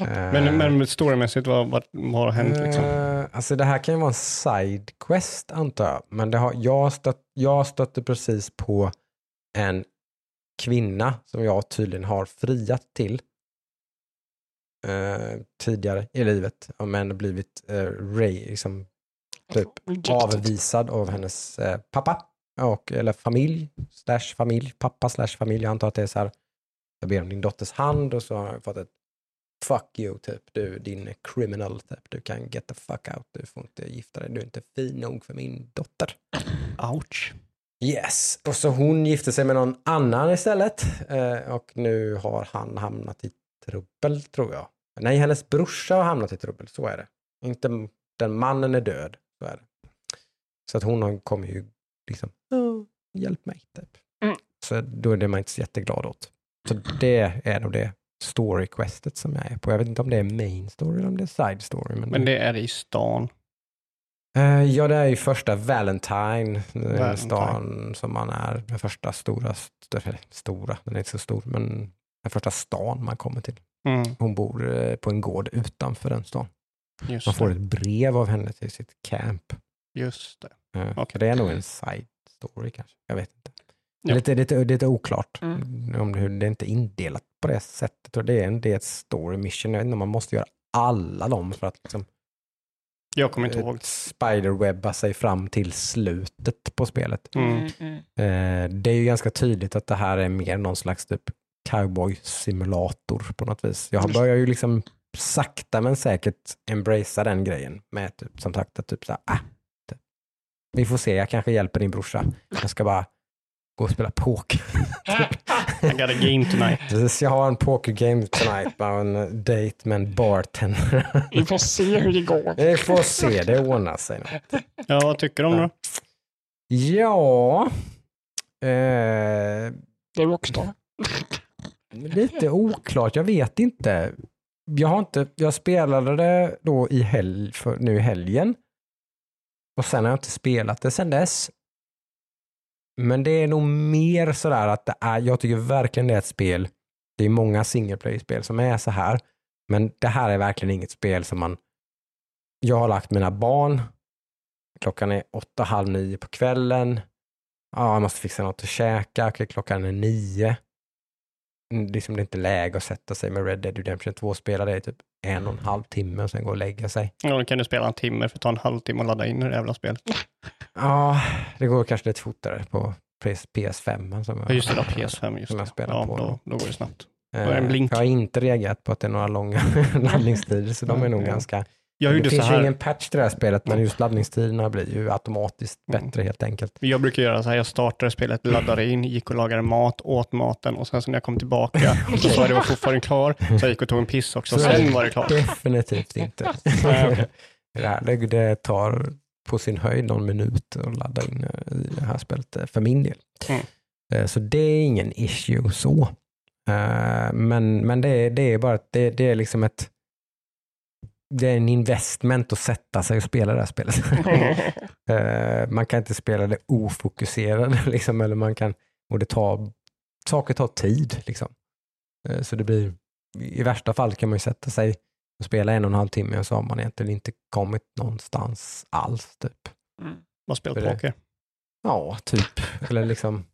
Eh, Men, men storymässigt, vad, vad, vad har hänt? Liksom? Alltså det här kan ju vara en side quest antar jag. Men det har, jag, stött, jag stötte precis på en kvinna som jag tydligen har friat till eh, tidigare i livet. Men blivit eh, Ray, liksom, typ Rejected. avvisad av hennes eh, pappa. Och, eller familj, slash familj, pappa slash familj. Jag antar att det är så här, jag ber om din dotters hand och så har jag fått ett fuck you, typ. Du, din criminal, typ. Du kan get the fuck out. Du får inte gifta dig. Du är inte fin nog för min dotter. Ouch. Yes. Och så hon gifte sig med någon annan istället. Eh, och nu har han hamnat i trubbel, tror jag. Nej, hennes brorsa har hamnat i trubbel. Så är det. Inte den mannen är död. Så är det. Så att hon kommer ju liksom, "Åh, hjälp mig, typ. Mm. Så då är det man inte så jätteglad åt. Så det är nog det story questet som jag är på. Jag vet inte om det är main story eller om det är side story. Men, Men det är i stan. Eh, ja, det är ju första Valentine, den Valentine. stan som man är, den första stora, st- stora, den är inte så stor, men den första stan man kommer till. Mm, Hon bor eh, på en gård utanför den stan. just, Man får det. ett brev av henne till sitt camp. just det. Eh, Okej. Det är nog en side story kanske, jag vet inte. Det Ja. är lite, lite, lite oklart Mm. om hur det är inte indelat på det sättet. Och det, är en, det är ett story mission, jag man måste göra alla dem för att liksom, Jag kommer inte ihåg. spiderwebba sig fram till slutet på spelet. Mm. Mm. Eh, det är ju ganska tydligt att det här är mer någon slags typ cowboy-simulator på något vis. Jag börjar ju liksom sakta men säkert embracea den grejen med typ, som sagt att typ så här, ah, typ. vi får se, jag kanske hjälper din brorsa. Jag ska bara gå och spela poker. I got a game tonight. Precis, jag har en poker game tonight, bara en date med en bartender. Vi får se hur det går. Vi får se, det ordnar sig nog. Ja, vad tycker du om det? Ja, eh, Det är Rockstar. Lite oklart, jag vet inte. Jag, har inte, jag spelade det då i helg, för, nu i helgen. Och sen har jag inte spelat det sen dess. Men det är nog mer sådär att det är, jag tycker verkligen det är ett spel. Det är många single play-spel som är så här. Men det här är verkligen inget spel som man... Jag har lagt mina barn. Klockan är åtta, halv nio på kvällen. Ja, jag måste fixa något att käka. Okej, klockan är nio mm, liksom det är inte läge att sätta sig med Red Dead Redemption 2 och spela det i typ en och en halv timme och sen gå och lägga sig. Ja, då kan du spela en timme för att ta en halvtimme och ladda in det jävla spelet. Ja, det går kanske lite fortare på PS5 som Ja, jag, just det, då, PS5. Just Som jag spelar ja, på. Då, då går det snabbt. eh. Jag har inte reagerat på att det är några långa laddningstider så de är nog ganska Jag det finns ju ingen patch till det här spelet, men just laddningstiderna blir ju automatiskt Mm. bättre helt enkelt. Jag brukar göra så här, jag startade spelet, laddade in, gick och lagade mat, åt maten och sen så när jag kom tillbaka så jag det var fortfarande klar, så jag gick och tog en piss också, Så är sen var det klart. Definitivt inte. Nej, okej. det, här, det, tar på sin höjd någon minut att ladda in eh, i det här spelet eh, för min del. Mm. Eh, Så det är ingen issue så. Men, men det, är, det är bara att det, det är liksom ett det är en investment att sätta sig och spela det här spelet. Eh, man kan inte spela det ofokuserade, liksom, eller man kan, och det tar, saker tar tid. Liksom. Eh, så det blir, i värsta fall kan man ju sätta sig och spela en och en halv timme och så har man egentligen inte kommit någonstans alls. Typ. Vad spelat För det- poker? Ja, typ. Eller liksom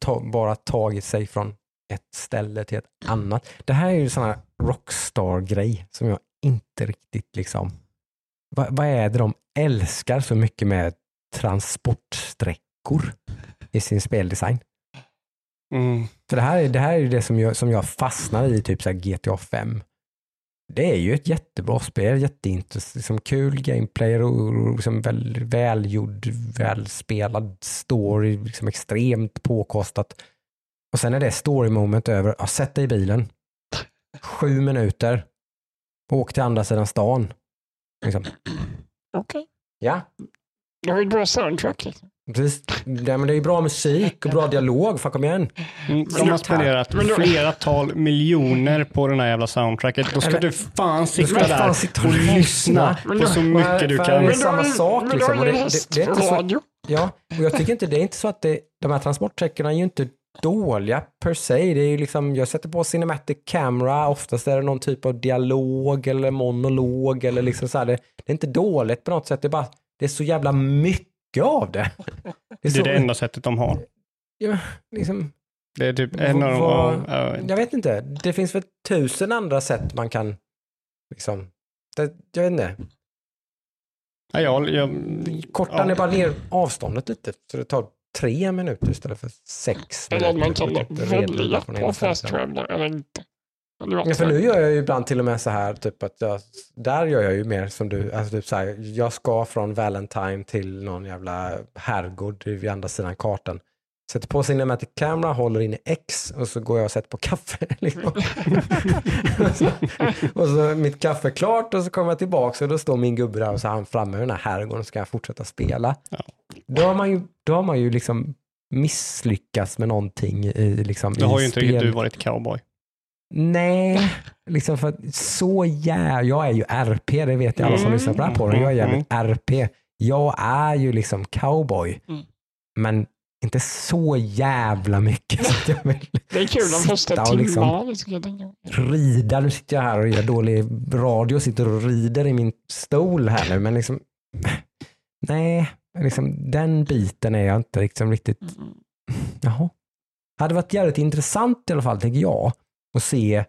ta, bara tagit sig från ett ställe till ett annat. Det här är ju sån här rockstar-grej som jag inte riktigt liksom... Va, vad är det de älskar så mycket med transportsträckor i sin speldesign? Mm. För det här är, det här är det som jag, som jag fastnar i, typ så här GTA 5. Det är ju ett jättebra spel, jätteintressant, liksom kul gameplay och, och liksom väl, välgjord, välspelad story, liksom extremt påkostat. Och sen är det story moment över, ja, sätt dig i bilen, sju minuter, åk till andra sidan stan. Liksom. Okej. Ja, Det har ju bra soundtrack. Liksom. precis. Ja, men det är ju bra musik och bra dialog, fan kom igen. Mm, De har spenderat flera tal miljoner på den här jävla soundtracket. Då ska Eller- du fan sitta fan där sitta och och lyssna på så mycket du kan. för- samma sak, liksom, och är det- det det- det är inte så-. Ja, och jag tycker inte det är inte så att det, de här transportsträckorna är ju inte dåliga per se. Det är ju liksom, jag sätter på cinematic camera, oftast är det någon typ av dialog eller monolog eller liksom så här. Det, det är inte dåligt på något sätt, det är bara, det är så jävla mycket av det. Det är så, det enda sättet de har. Ja, liksom, Det är typ en av de... Jag vet inte, det finns väl tusen andra sätt man kan, liksom, det, jag vet inte, Ja, jag, jag, korta ja. ner bara ner avståndet lite så det tar tre minuter istället för sex Eller att man minuter. kan välja från på ena fast stället. traveler eller inte. Ja, för nu gör jag ju ibland till och med så här, typ att jag, där gör jag ju mer som du, alltså typ så här, jag ska från Valentine till någon jävla herrgård vid andra sidan kartan. Sätter på Cinematic Camera, håller in i X och så går jag och sätter på kaffe. Liksom. och, så, och så mitt kaffe är klart och så kommer jag tillbaka och då står min gubbe där och så är han framme i den här herrgården och så kan jag fortsätta spela. Ja. Då har man ju, då har man ju liksom misslyckats med någonting i, liksom, Då i har ju inte riktigt du varit cowboy. Nej, liksom för att så jävla, jag är ju RP, det vet ju alla som Mm. lyssnar på den här podden. Jag är jävligt RP. Jag är ju liksom cowboy, Mm. men inte så jävla mycket så att jag vill Det är kul de första och liksom- timmarna. rida. Nu sitter jag här och gör dålig radio, sitter och rider i min stol här nu, men liksom, nej, liksom, den biten är jag inte liksom riktigt Mm. Jaha. Hade varit jävligt intressant i alla fall, tänker jag, att se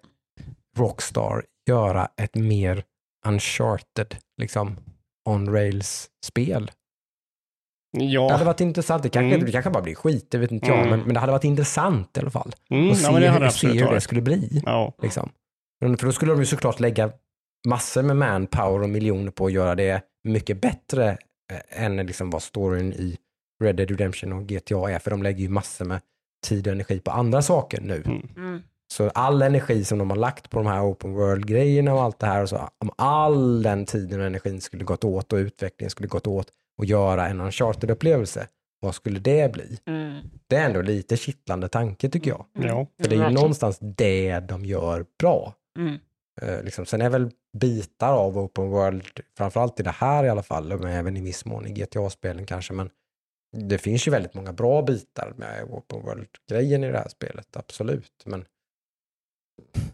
Rockstar göra ett mer uncharted, liksom on-rails-spel. Det hade Ja, varit intressant. Det kanske, Mm. det kanske bara blir skit, det vet inte jag, Mm. men, men det hade varit intressant i alla fall. mm, ja se, det hur, se hur det skulle bli. Ja. Liksom. För då skulle de ju såklart lägga massor med manpower och miljoner på att göra det mycket bättre än liksom vad storyn i Red Dead Redemption och GTA är, för de lägger ju massor med tid och energi på andra saker nu. Mm. Mm. Så all energi som de har lagt på de här open world-grejerna och allt det här, och så, om all den tiden och energin skulle gått åt och utvecklingen skulle gått åt och göra en uncharted-upplevelse, vad skulle det bli? Mm. Det är ändå lite kittlande tanke tycker jag. Ja. För det är ju Verkligen. någonstans det de gör bra. Mm. Eh, liksom. Sen är väl bitar av open world, framförallt i det här i alla fall, men även i viss mån i GTA-spelen kanske, men det finns ju väldigt många bra bitar med open world-grejen i det här spelet, absolut. Men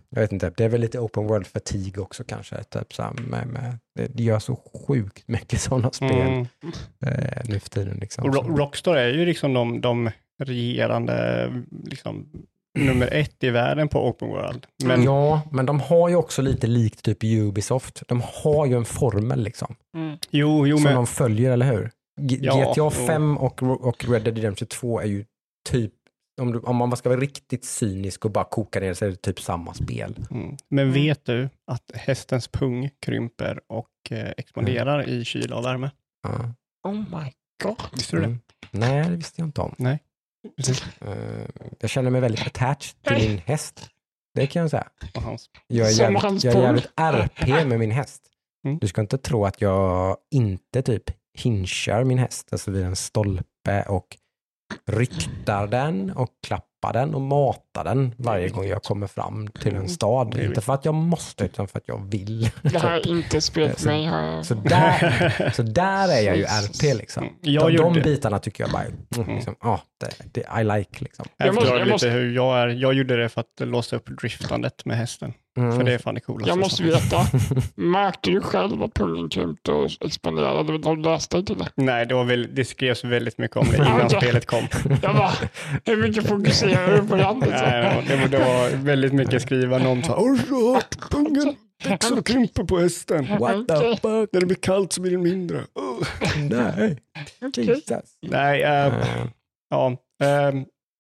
jag vet inte, det är väl lite open world-fatig också kanske, typ så med, med, det gör så sjukt mycket sådana spel Mm. eh, nu för tiden. Liksom. Rockstar är ju liksom de, de regerande, liksom, nummer ett i världen på Open World. Men Ja, men de har ju också lite likt typ Ubisoft. De har ju en formel liksom. Mm. jo, jo, som men de följer, eller hur? G- Ja, GTA jo. 5 och, och Red Dead Redemption 2 är ju typ, om, du, om man ska vara riktigt cynisk och bara koka ner det så är det typ samma spel. Mm. Men vet du att hästens pung krymper och eh, expanderar i kyla och värme? Ja. Oh my god. Visste du det? Mm. Nej, det visste jag inte om. Nej. Eh, jag känner mig väldigt attached till min häst. Det kan jag säga. Jag är jävligt, jag är jävligt RP med min häst. Mm. Du ska inte tro att jag inte typ hinchar min häst, alltså vid en stolpe och ryktar den och klappar den och matar den varje gång jag kommer fram till en stad. Det är Inte för att jag måste, utan för att jag vill. Det här är inte spelat mig. Har... Så där, så där är jag ju RP liksom. Mm. Jag de, de bitarna tycker jag bara, mm, liksom, ja, det, det, I like liksom. Jag, förklarar jag lite måste- hur jag är. Jag gjorde det för att låsa upp driftandet med hästen. Mm. För det är fan det coolaste. Jag måste veta, märkte du själv att pungen krympte och expanderade? De läste till det. Nej, det, var väl, det skrevs väldigt mycket om det innan spelet kom. Jag bara, hur mycket fokuserar du på det? Nej, det, var, det var väldigt mycket skrivande om så här, Har du hört? Pungen växer och krymper på hästen. What the fuck? När det blir kallt så blir den mindre. Uh. Nej, Jesus. Nej, Eh, ja. eh,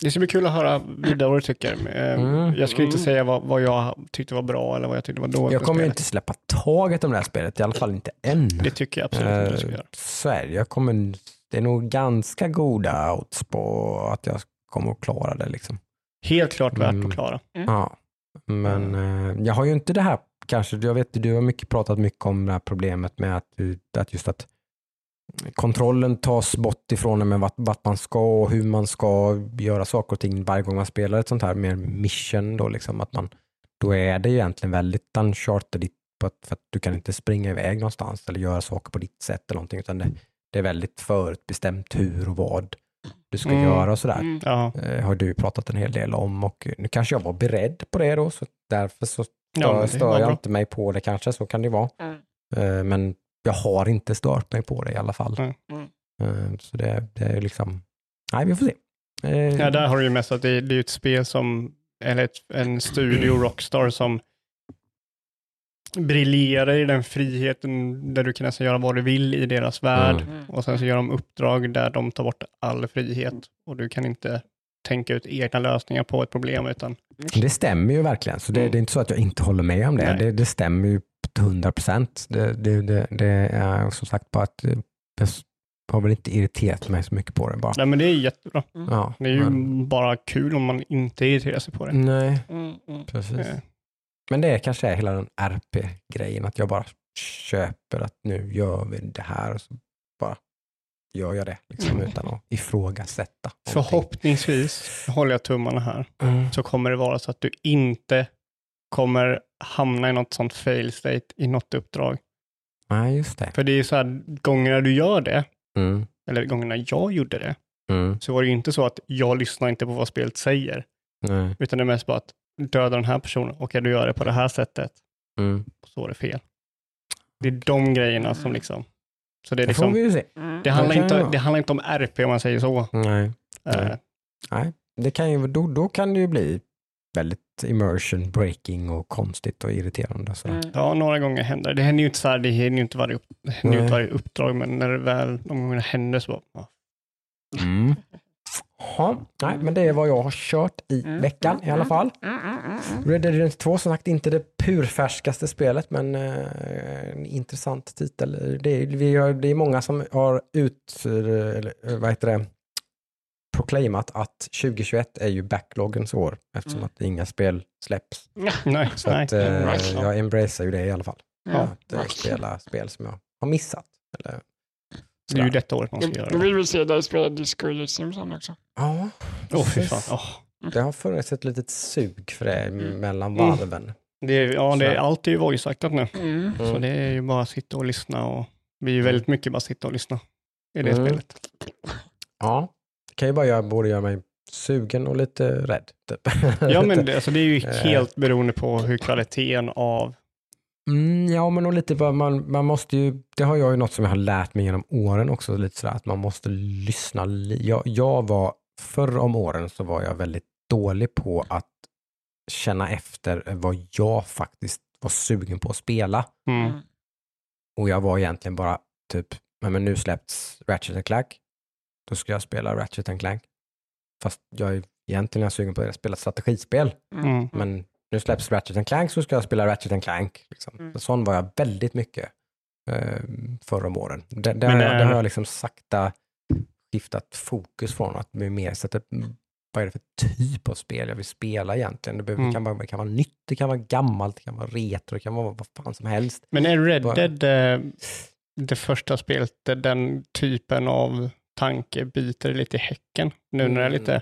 det ska bli kul att höra vidare vad du tycker. Eh, Mm. Jag skulle inte Mm. säga vad, vad jag tyckte var bra eller vad jag tyckte var dåligt Jag kommer ju inte släppa taget om det här spelet, i alla fall inte än. Det tycker jag absolut inte du ska Eh, göra. Så är det. Jag kommer, det är nog ganska goda odds på att jag kommer att klara det. Liksom. Helt klart värt Mm. att klara. Ja. Men eh, jag har ju inte det här, kanske, jag vet du har mycket pratat mycket om det här problemet med att, att just att kontrollen tas bort ifrån en med vart, vart man ska och hur man ska göra saker och ting varje gång man spelar ett sånt här mer mission då liksom att man då är det ju egentligen väldigt uncharted på att, för att du kan inte springa iväg någonstans eller göra saker på ditt sätt eller någonting utan det, det är väldigt förutbestämt hur och vad du ska Mm. göra och sådär Mm. Ja, eh, har du pratat en hel del om och nu kanske jag var beredd på det då så därför så ja stör, det stör jag bra. inte mig på det kanske, så kan det vara. Mm. Eh, Men jag har inte stört mig på det i alla fall. Mm. Mm. Eh, Så det, det är liksom, nej vi får se. Eh, Ja, där har du ju mest att det, det är ett spel som, eller ett, en studio, Rockstar, som briljerar i den friheten där du kan nästan göra vad du vill i deras värld. Mm. Mm. Och sen så gör de uppdrag där de tar bort all frihet och du kan inte tänka ut egna lösningar på ett problem utan Det stämmer ju verkligen, så det, Mm. det är inte så att jag inte håller med om det. Det, det stämmer ju till 100 procent. Det, det, det, det är som sagt bara att eh, jag har väl inte irriterat mig så mycket på det bara. Nej, men det är jättebra. Ja, Det är ju men- bara kul om man inte irriterar sig på det. Nej, Mm. Mm. precis. Eh, Men det är kanske är hela den RP-grejen, att jag bara köper att nu gör vi det här och så bara gör jag det liksom, Mm. utan att ifrågasätta. någonting. Förhoppningsvis, håller jag tummarna här, Mm. så kommer det vara så att du inte kommer hamna i något sånt fail state i något uppdrag. Nej, just det. För det är så här, gångerna du gör det, Mm. eller gångerna jag gjorde det, Mm. så var det ju inte så att jag lyssnar inte på vad spelet säger, Nej. utan det är mest bara att döda den här personen, okej du gör det på det här sättet, Mm. och så var det fel. Det är de grejerna som liksom, så det är Det får liksom, vi ju se. Mm. det handlar, inte, det handlar inte om RP om man säger så. Nej. Nej. Nej. Det kan ju, då, då kan det ju bli väldigt immersion breaking och konstigt och irriterande. Så. Mm. Ja, några gånger händer det. Händer ju inte så här, det händer ju inte varje, upp, det händer ju inte varje uppdrag, men när det väl de gångerna händer så bara, ja. Mm. Ja, nej, men det är vad jag har kört i Mm. veckan i alla fall. Mm, mm. Red Dead Redemption 2 som sagt inte det purfärskaste spelet men eh, en intressant titel. Det är, vi har, det är många som har ut, eller, eh, vad heter det, proclaimat att 2021 är ju backloggens år eftersom Mm. att inga spel släpps. Nej, Så nej. att eh, verkligen. jag embracear ju det i alla fall. Ja, att eh, verkligen. spela spel som jag har missat. Eller, det är ju detta året man ska göra det. vill vi se dig spela Disco Elysium också. ja, Åh, fy fan. Åh. det har funnits ett litet sug för det Mm. mellan Mm. varven. Det är, ja, det är, allt är ju voice-actat nu, Mm. så Mm. det är ju bara att sitta och lyssna och vi är ju väldigt mycket bara sitta och lyssna i det Mm. spelet. Ja, kan ju bara göra, både göra mig sugen och lite rädd. Typ. Ja, men det, alltså, det är ju Eh. helt beroende på hur kvaliteten av Mm, ja, men och lite bara, man, man måste ju, det har jag ju något som jag har lärt mig genom åren också, lite sådär att man måste lyssna. Jag, jag var, förr om åren så var jag väldigt dålig på att känna efter vad jag faktiskt var sugen på att spela. mm. Mm. Och jag var egentligen bara typ, "Nej, men nu släppts Ratchet Clank. Då ska jag spela Ratchet Clank. fast jag är egentligen sugen på att spela strategispel. Mm. Men nu släpps Ratchet and Clank så ska jag spela Ratchet and Clank. Liksom. Mm. Så Sån var jag väldigt mycket eh, förra om åren. Det, det, Men har, jag- det är- har jag liksom sakta skiftat fokus från att bli mer sätta vad är det för typ av spel jag vill spela egentligen. Det, behöver, Mm. det, kan vara, det kan vara nytt, det kan vara gammalt, det kan vara retro, det kan vara vad fan som helst. Men är Red Dead eh, det första spelet där den typen av tanke biter lite i häcken? Nu när det är Mm. lite...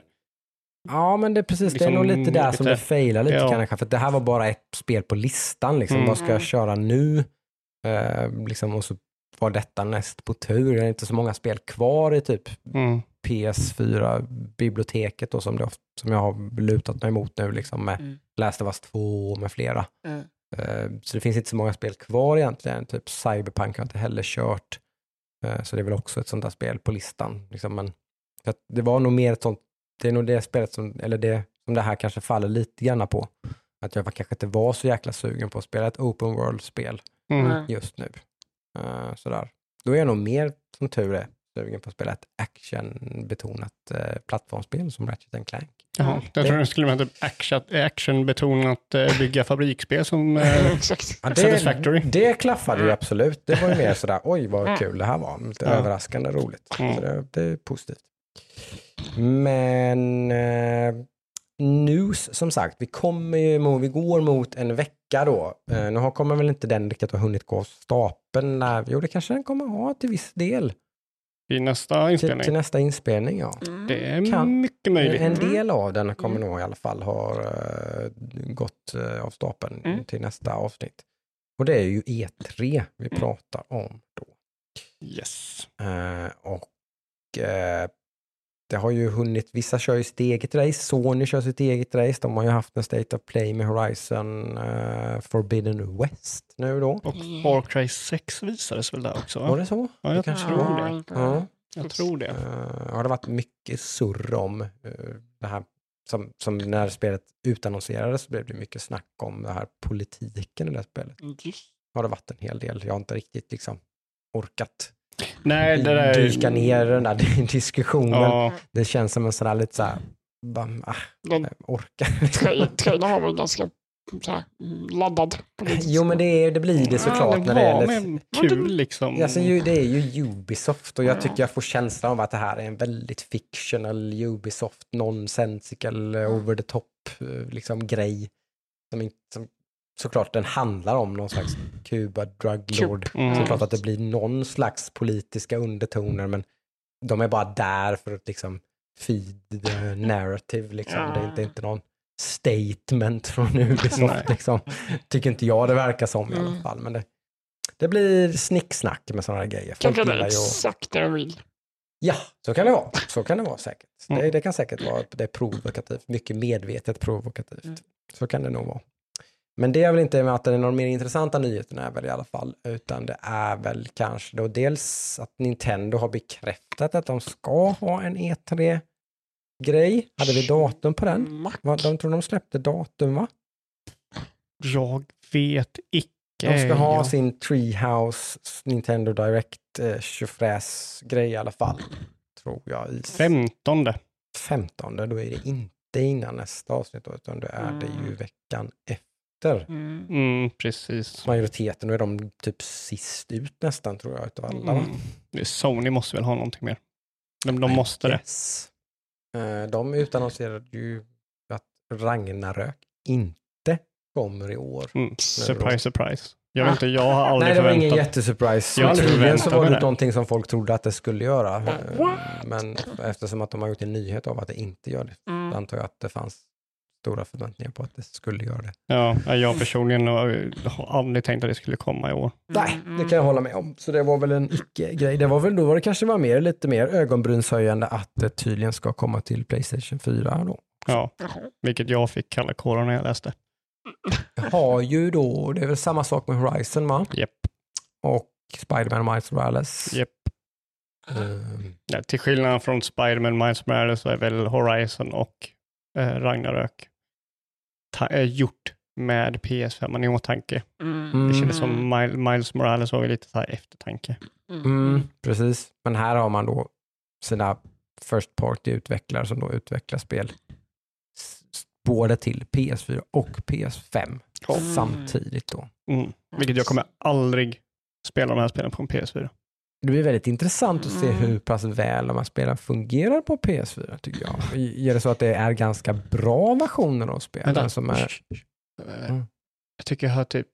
Ja, men det är precis, det är Liksom nog lite där som lite- det failar lite ja. kanske. För det här var bara ett spel på listan. Liksom. Mm. Vad ska jag köra nu? Eh, liksom, och så var detta näst på tur. Det är inte så många spel kvar i typ Mm. PS4-biblioteket då, som, det, som jag har lutat mig mot nu liksom, med Mm. Last of Us 2 och med flera. Mm. Eh, så det finns inte så många spel kvar egentligen. Typ Cyberpunk har jag inte heller kört. Eh, så det är väl också ett sånt där spel på listan. Liksom. Men för att det var nog mer ett sånt, det är nog det spelet som, eller det som det här kanske faller lite grann på. Att jag kanske inte var så jäkla sugen på att spela ett open world-spel Mm. Just nu. Eh, sådär. Då är jag nog mer, som tur är, sugen på att spela ett actionbetonat uh, plattformsspel som Ratchet and Clank. Jaha, jag tror det skulle vara typ action, actionbetonat eh, bygga fabriksspel som... Eh, Exakt. Ja, Satisfactory. det, klaffade ju absolut. Det var ju mer sådär, oj vad Mm. kul det här var. Lite Ja. överraskande roligt. Mm. Så det, det är positivt. Men eh, news, som sagt, vi kommer ju vi går mot en vecka då. Eh, nu kommer väl inte den riktigt ha hunnit gå av stapeln. Jo, det kanske den kommer ha till viss del. I nästa Till, inspelning. till nästa inspelning, ja. Mm. Det är Kan- mycket möjligt. En del av den kommer Mm. nog i alla fall ha eh, gått eh, av stapeln Mm. till nästa avsnitt. Och det är ju E3 vi Mm. pratar om då. Yes. Eh, och det har ju hunnit, vissa kör ju sitt eget race, Sony kör sitt eget race, de har ju haft en State of Play med Horizon eh, Forbidden West nu då. Och Mm. Far Cry 6 visades väl där också? Var Va? det så? Ja, det jag kanske tror det var. det. Ja. Jag tror det. Eh, har det varit mycket surr om eh, det här, som, som när spelet utannonserades så blev det mycket snack om det här politiken i det här spelet. Just. Har det varit en hel del, jag har inte riktigt liksom orkat Nej, det där... dyka ner i den där diskussionen. Ja, Det känns som en sån här lite så här, bara, ah, Den jag orkar. tra- trailern var väl ganska så här, mm, laddad. jo men det, är, det blir det såklart det när det gäller men kul liksom. Alltså, ju, det är ju Ubisoft och jag tycker jag får känslan av att det här är en väldigt fictional Ubisoft, nonsensical, eh, over the top eh, liksom grej. Som, inte, som såklart den handlar om någon slags Cuba drug lord. Mm. Så det är klart att det blir någon slags politiska undertoner men de är bara där för att liksom feed the narrative. Liksom. Det är inte, inte någon statement från Ubisoft. Liksom. Tycker inte jag det verkar som i alla Mm. fall. Men det, det blir snicksnack med sådana här grejer. Kanske det är exakt det de vill. Ja, så kan det vara. Så kan det vara säkert. Det, Mm. det kan säkert vara det är provokativt. Mycket medvetet provokativt. Mm. Så kan det nog vara. Men det är väl inte med att det är någon mer intressanta nyheter är väl i alla fall, utan det är väl kanske då dels att Nintendo har bekräftat att de ska ha en E3-grej. Hade vi datum på den? Mack. Va, De tror de släppte datum va? Jag vet icke. De ska ha jag. sin Treehouse Nintendo Direct eh, tjofräs-grej i alla fall. Tror jag. I 15. 15, då är det inte innan nästa avsnitt då, utan då är det ju veckan efter. Mm. Mm, precis. Majoriteten, då är de typ sist ut nästan tror jag utav alla. Mm. Det- Sony måste väl ha någonting mer. De, de måste det. Yes. Eh, De utannonserade ju att Ragnarök inte kommer i år. Mm. Surprise, surprise. Jag vet inte, jag har Nej, aldrig det var ingen förväntat. jättesurprise. Jag Tydligen så förväntat var det det. någonting som folk trodde att det skulle göra. Eh, What? Men eftersom att de har gjort en nyhet av att det inte gör det, Mm. antar jag att det fanns stora förväntningar på att det skulle göra det. Ja, jag personligen har aldrig tänkt att det skulle komma i år. Nej, Mm. det kan jag hålla med om. Så det var väl en icke-grej. Det var väl då var det kanske var mer, lite mer ögonbrynshöjande att det tydligen ska komma till Playstation 4 då. Ja, vilket jag fick kalla kårar när jag läste. Har ju då, det är väl samma sak med Horizon va? Japp. Och Spider-Man Miles Morales. Japp. Ehm, Ja, till skillnad från Spider-Man Miles Morales så är väl Horizon och eh, Ragnarök gjort med PS5 i åtanke. Mm. Det kändes som Mil- Miles Morales var lite så här eftertanke. Mm, precis. Men här har man då sina First Party-utvecklare som då utvecklar spel både till PS4 och PS5 Ja. samtidigt. Då. Mm. Vilket jag kommer aldrig spela de här spelen på en PS4. Det blir väldigt intressant att se Mm. hur pass väl de här spelen fungerar på PS4 tycker jag. Är det så att det är ganska bra versioner av spelen? Vänta. Som är, Eh, Mm. Jag tycker jag hör typ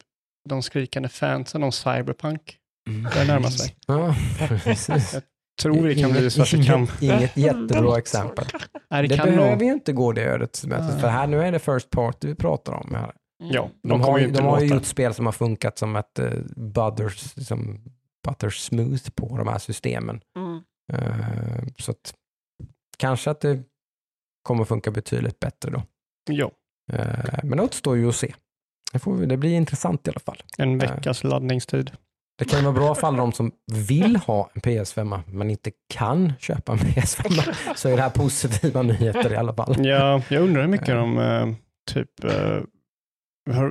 de skrikande fansen om Cyberpunk. Det närmar sig. Ja, precis. Tror det kan bli Inget- svarta kamp. Inget, inget jättebra exempel. Nej, det, Det kan behöver nog. ju inte gå det ödet mötet, för här nu är det First Party vi pratar om. Här. Ja, de, De, har, ju de har ju gjort spel som har funkat som ett uh, butters, liksom, butter smooth på de här systemen. Mm. Eh, så att kanske att det kommer funka betydligt bättre då. Ja, Eh, men det återstår ju att se. Det, får, det blir intressant i alla fall. en veckas laddningstid. Det kan vara bra för alla de som vill ha en PS5 men inte kan köpa en PS5 så är det här positiva nyheter i alla fall. Ja, jag undrar hur mycket Eh. de eh, typ eh,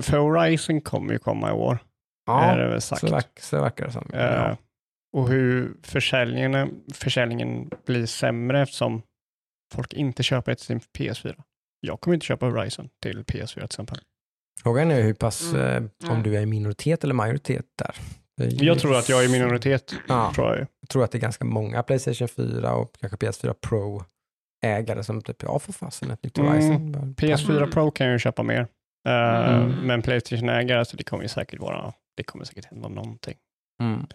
för Horizon kommer ju komma i år. Är det väl sagt. så, verk, så verkar det som. Eh, Ja. Och hur försäljningen, försäljningen blir sämre eftersom folk inte köper ett till sin PS4. Jag kommer inte köpa Horizon till PS4 till exempel. Frågan är hur pass, Mm. eh, om Mm. du är i minoritet eller majoritet där. Jag tror att jag är i minoritet. Ja, Tror jag. jag tror att det är ganska många Playstation 4 och kanske PS4 Pro ägare som typ, ja för fasen ett nytt Mm. Horizon. PS4 Mm. Pro kan jag ju köpa mer. Eh, Mm. Men Playstation-ägare, så det kommer ju säkert vara, det kommer säkert hända någonting. Mm.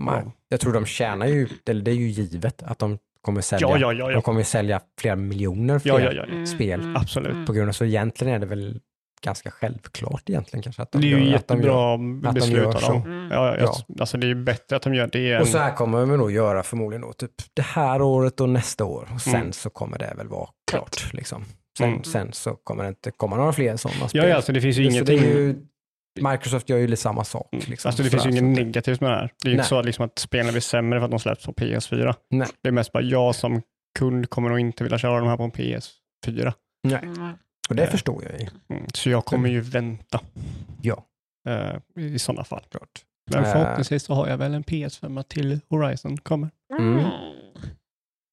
Ja. Jag tror de tjänar ju, eller det är ju givet att de kommer sälja, Ja, ja, ja, de ja. kommer sälja flera miljoner fler ja, ja, ja, ja. Mm, spel mm, absolut. mm. på grund av, så egentligen är det väl ganska självklart egentligen kanske att de Det är ju gör, att de gör. jättebra de beslut gör av så. dem. Mm. Ja, ja, Ja. Alltså det är ju bättre att de gör det än... Och så här kommer de då göra förmodligen då, typ det här året och nästa år och sen Mm. så kommer det väl vara klart. Liksom. Sen, Mm. sen så kommer det inte komma några fler sådana spel. Ja, ja, alltså det finns ju Så ingenting... det är ju, Microsoft gör ju lite samma sak. Mm. Liksom, alltså det finns ju inget negativt med det här. Det är ju Nej. inte så att, liksom att spelen blir sämre för att de släpps på PS4. Nej. Det är mest bara jag som kund kommer nog inte vilja köra de här på en PS4. Mm. Och det Eh. förstår jag ju. Mm. Så jag kommer ju vänta Ja, eh, i sådana fall. klart. Men Eh. förhoppningsvis så har jag väl en PS5 till Horizon kommer. Mm.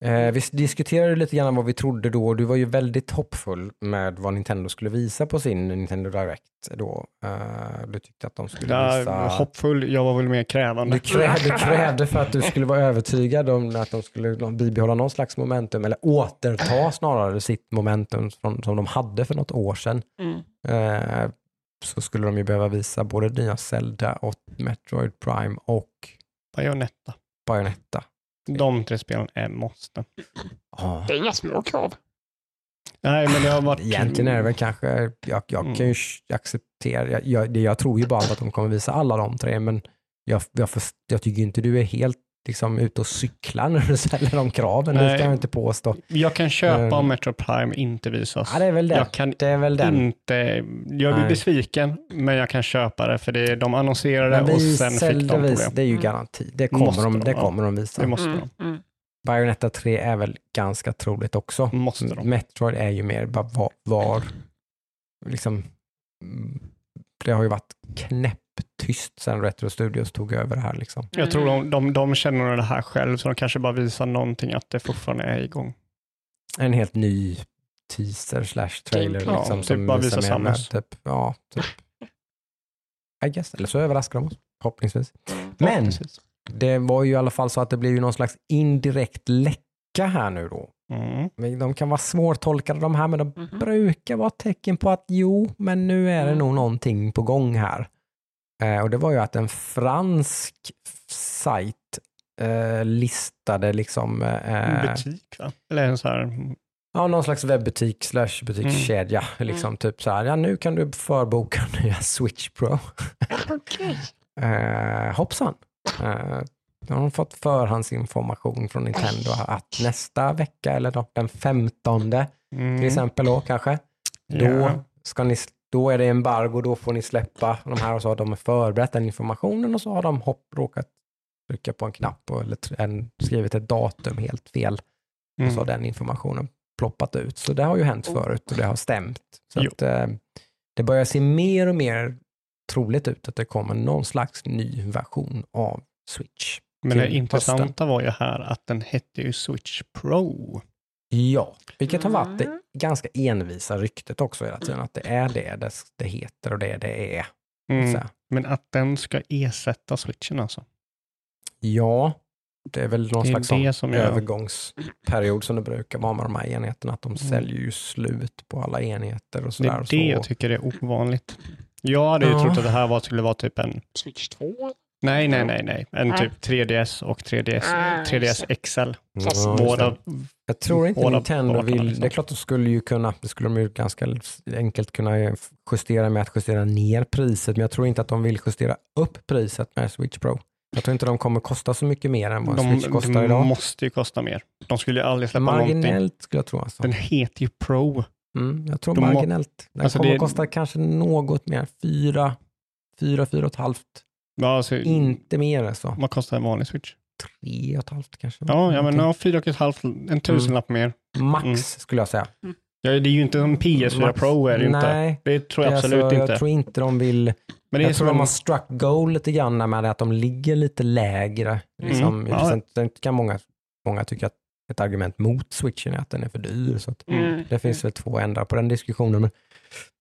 Eh, vi diskuterade lite grann vad vi trodde då. Du var ju väldigt hoppfull med vad Nintendo skulle visa på sin Nintendo Direct då. Eh, du tyckte att de skulle Jag visa... hoppfull, jag var väl mer krävande. Du krävde, du krävde för att du skulle vara övertygad om att de skulle bibehålla någon slags momentum, eller återta snarare sitt momentum från, som de hade för något år sedan. Mm. Eh, så skulle de ju behöva visa både nya Zelda och Metroid Prime och Bayonetta. Bayonetta. De tre spelen är måste. Det är inga små krav. Nej, men det har varit... Egentligen är det väl kanske, jag, jag Mm. kan ju acceptera, jag, jag, det- jag tror ju bara att de kommer visa alla de tre, men jag, jag, först- jag tycker inte du är helt liksom ute och cyklar när du ställer de kraven, det Nej. ska jag inte påstå. Jag kan köpa om Metro Prime inte visas. Ja, det är väl den. Jag kan Det är väl den. inte... Jag blir Nej. besviken, men jag kan köpa det för det, de annonserade och sen fick de vis, problem. det är ju Mm. garanti. Det kommer, Måste de, de, det kommer de visa. Det måste Mm. de. Mm. Bayonetta 3 är väl ganska troligt också. Måste de. Metroid är ju mer bara var, var liksom, mm, det har ju varit knäpptyst sedan Retro Studios tog över det här liksom. Jag tror de, de, de känner det här själv, så de kanske bara visar någonting att det fortfarande är igång. En helt ny teaser slash trailer Gameplay. liksom. Ja, som typ bara visar visa Samus. Typ, ja, typ. I guess. Eller så överraskar de oss, förhoppningsvis. Mm. Men Förhoppningsvis. det var ju i alla fall så att det blev ju någon slags indirekt läcka här nu då. Mm. De kan vara svårtolkade de här, men de Mhm. brukar vara tecken på att jo, men nu är det Mm. nog någonting på gång här. Eh, och det var ju att en fransk sajt eh, listade liksom eh, Butik va? Eller en så här... ja, någon slags webbutik slash butikskedja. Liksom typ så här, ja nu kan du förboka nya Switch Pro. Okej. Eh, hoppsan. Eh, då har de fått förhandsinformation från Nintendo att nästa vecka eller då, den 15 Mm. till exempel då kanske, då, Ja. ska ni, då är det embargo, då får ni släppa de här och så har de förberett den informationen och så har de hopp, råkat trycka på en knapp och, eller en, skrivit ett datum helt fel och så har Mm. den informationen ploppat ut. Så det har ju hänt förut och det har stämt. Så att, eh, det börjar se mer och mer troligt ut att det kommer någon slags ny version av Switch. Men det intressanta var ju här att den hette ju Switch Pro. Ja, vilket har varit det Mm. ganska envisa ryktet också hela tiden, att det är det det, det heter och det det är. Mm. Men att den ska ersätta switchen alltså. Ja, det är väl någon Det är slags det som övergångsperiod som det brukar vara med de här enheterna, att de säljer ju slut på alla enheter och Det sådär. är och det så. jag tycker är ovanligt. Jag hade ju Ja. trott att det här var, skulle vara typ en, Switch 2. Nej, nej, nej, nej, en Nej. typ 3DS och 3DS, Ah, 3DS just XL. Just Båda. Jag tror inte båda Nintendo vill, liksom. det är klart de skulle ju kunna, det skulle de ju ganska enkelt kunna justera med att justera ner priset, men jag tror inte att de vill justera upp priset med Switch Pro. Jag tror inte de kommer kosta så mycket mer än vad de, Switch kostar de idag. måste ju kosta mer. De skulle ju aldrig släppa någonting. Marginellt skulle jag tro. Alltså. Den heter ju Pro. Mm, jag tror de marginellt. Den Alltså kommer det- att kosta kanske något mer, fyra, fyra, fyra och ett halvt. Ja, alltså, Inte mer alltså. Vad kostar en vanlig Switch? Tre och ett halvt kanske. Ja, ja men ja, fyra och ett halvt, en tusenlapp mer. Max Mm. skulle jag säga. Ja, det är ju inte en PS4 Max. Pro är det ju inte. Nej, Det tror jag det är absolut alltså, inte. jag tror inte de vill men det är jag tror som de har struck goal lite grann med att de ligger lite lägre. Liksom. Mm, ja. Sen kan många, många tycka att ett argument mot switchen är att den är för dyr. Så att Mm. det finns väl två ändar på den diskussionen. Men,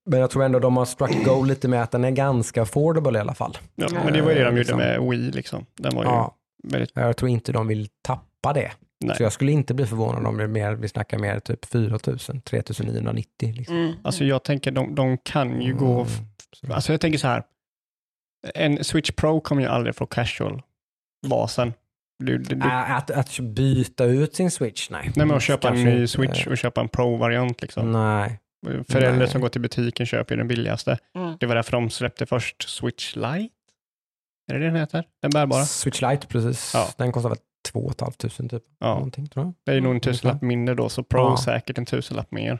men jag tror ändå de har struck goal lite med att den är ganska affordable i alla fall. ja, men det var ju det de gjorde liksom. med Wii liksom. Den var ju Ja, väldigt, jag tror inte de vill tappa det. nej. Så jag skulle inte bli förvånad om det är mer, vi snackar mer typ 4 000, 3 990. Liksom. Mm. Alltså jag tänker de, de kan ju gå, Mm, så. alltså jag tänker så här. En Switch Pro kommer ju aldrig få casual-basen. Det, det, det, Ä- Att, att byta ut sin switch, nej. nej men att köpa en ny inte. Switch och köpa en Pro-variant liksom. Nej. Föräldrar Nej. som går till butiken köper ju den billigaste. Mm. Det var därför de släppte först Switch Lite. Är det det den heter? Den bärbara? Switch Lite, precis. Ja. Den kostar väl 2 500 typ. Ja, Någonting, tror jag. det är nog en Mm, tusenlapp mindre då, så Pro Ja. säkert en tusenlapp mer.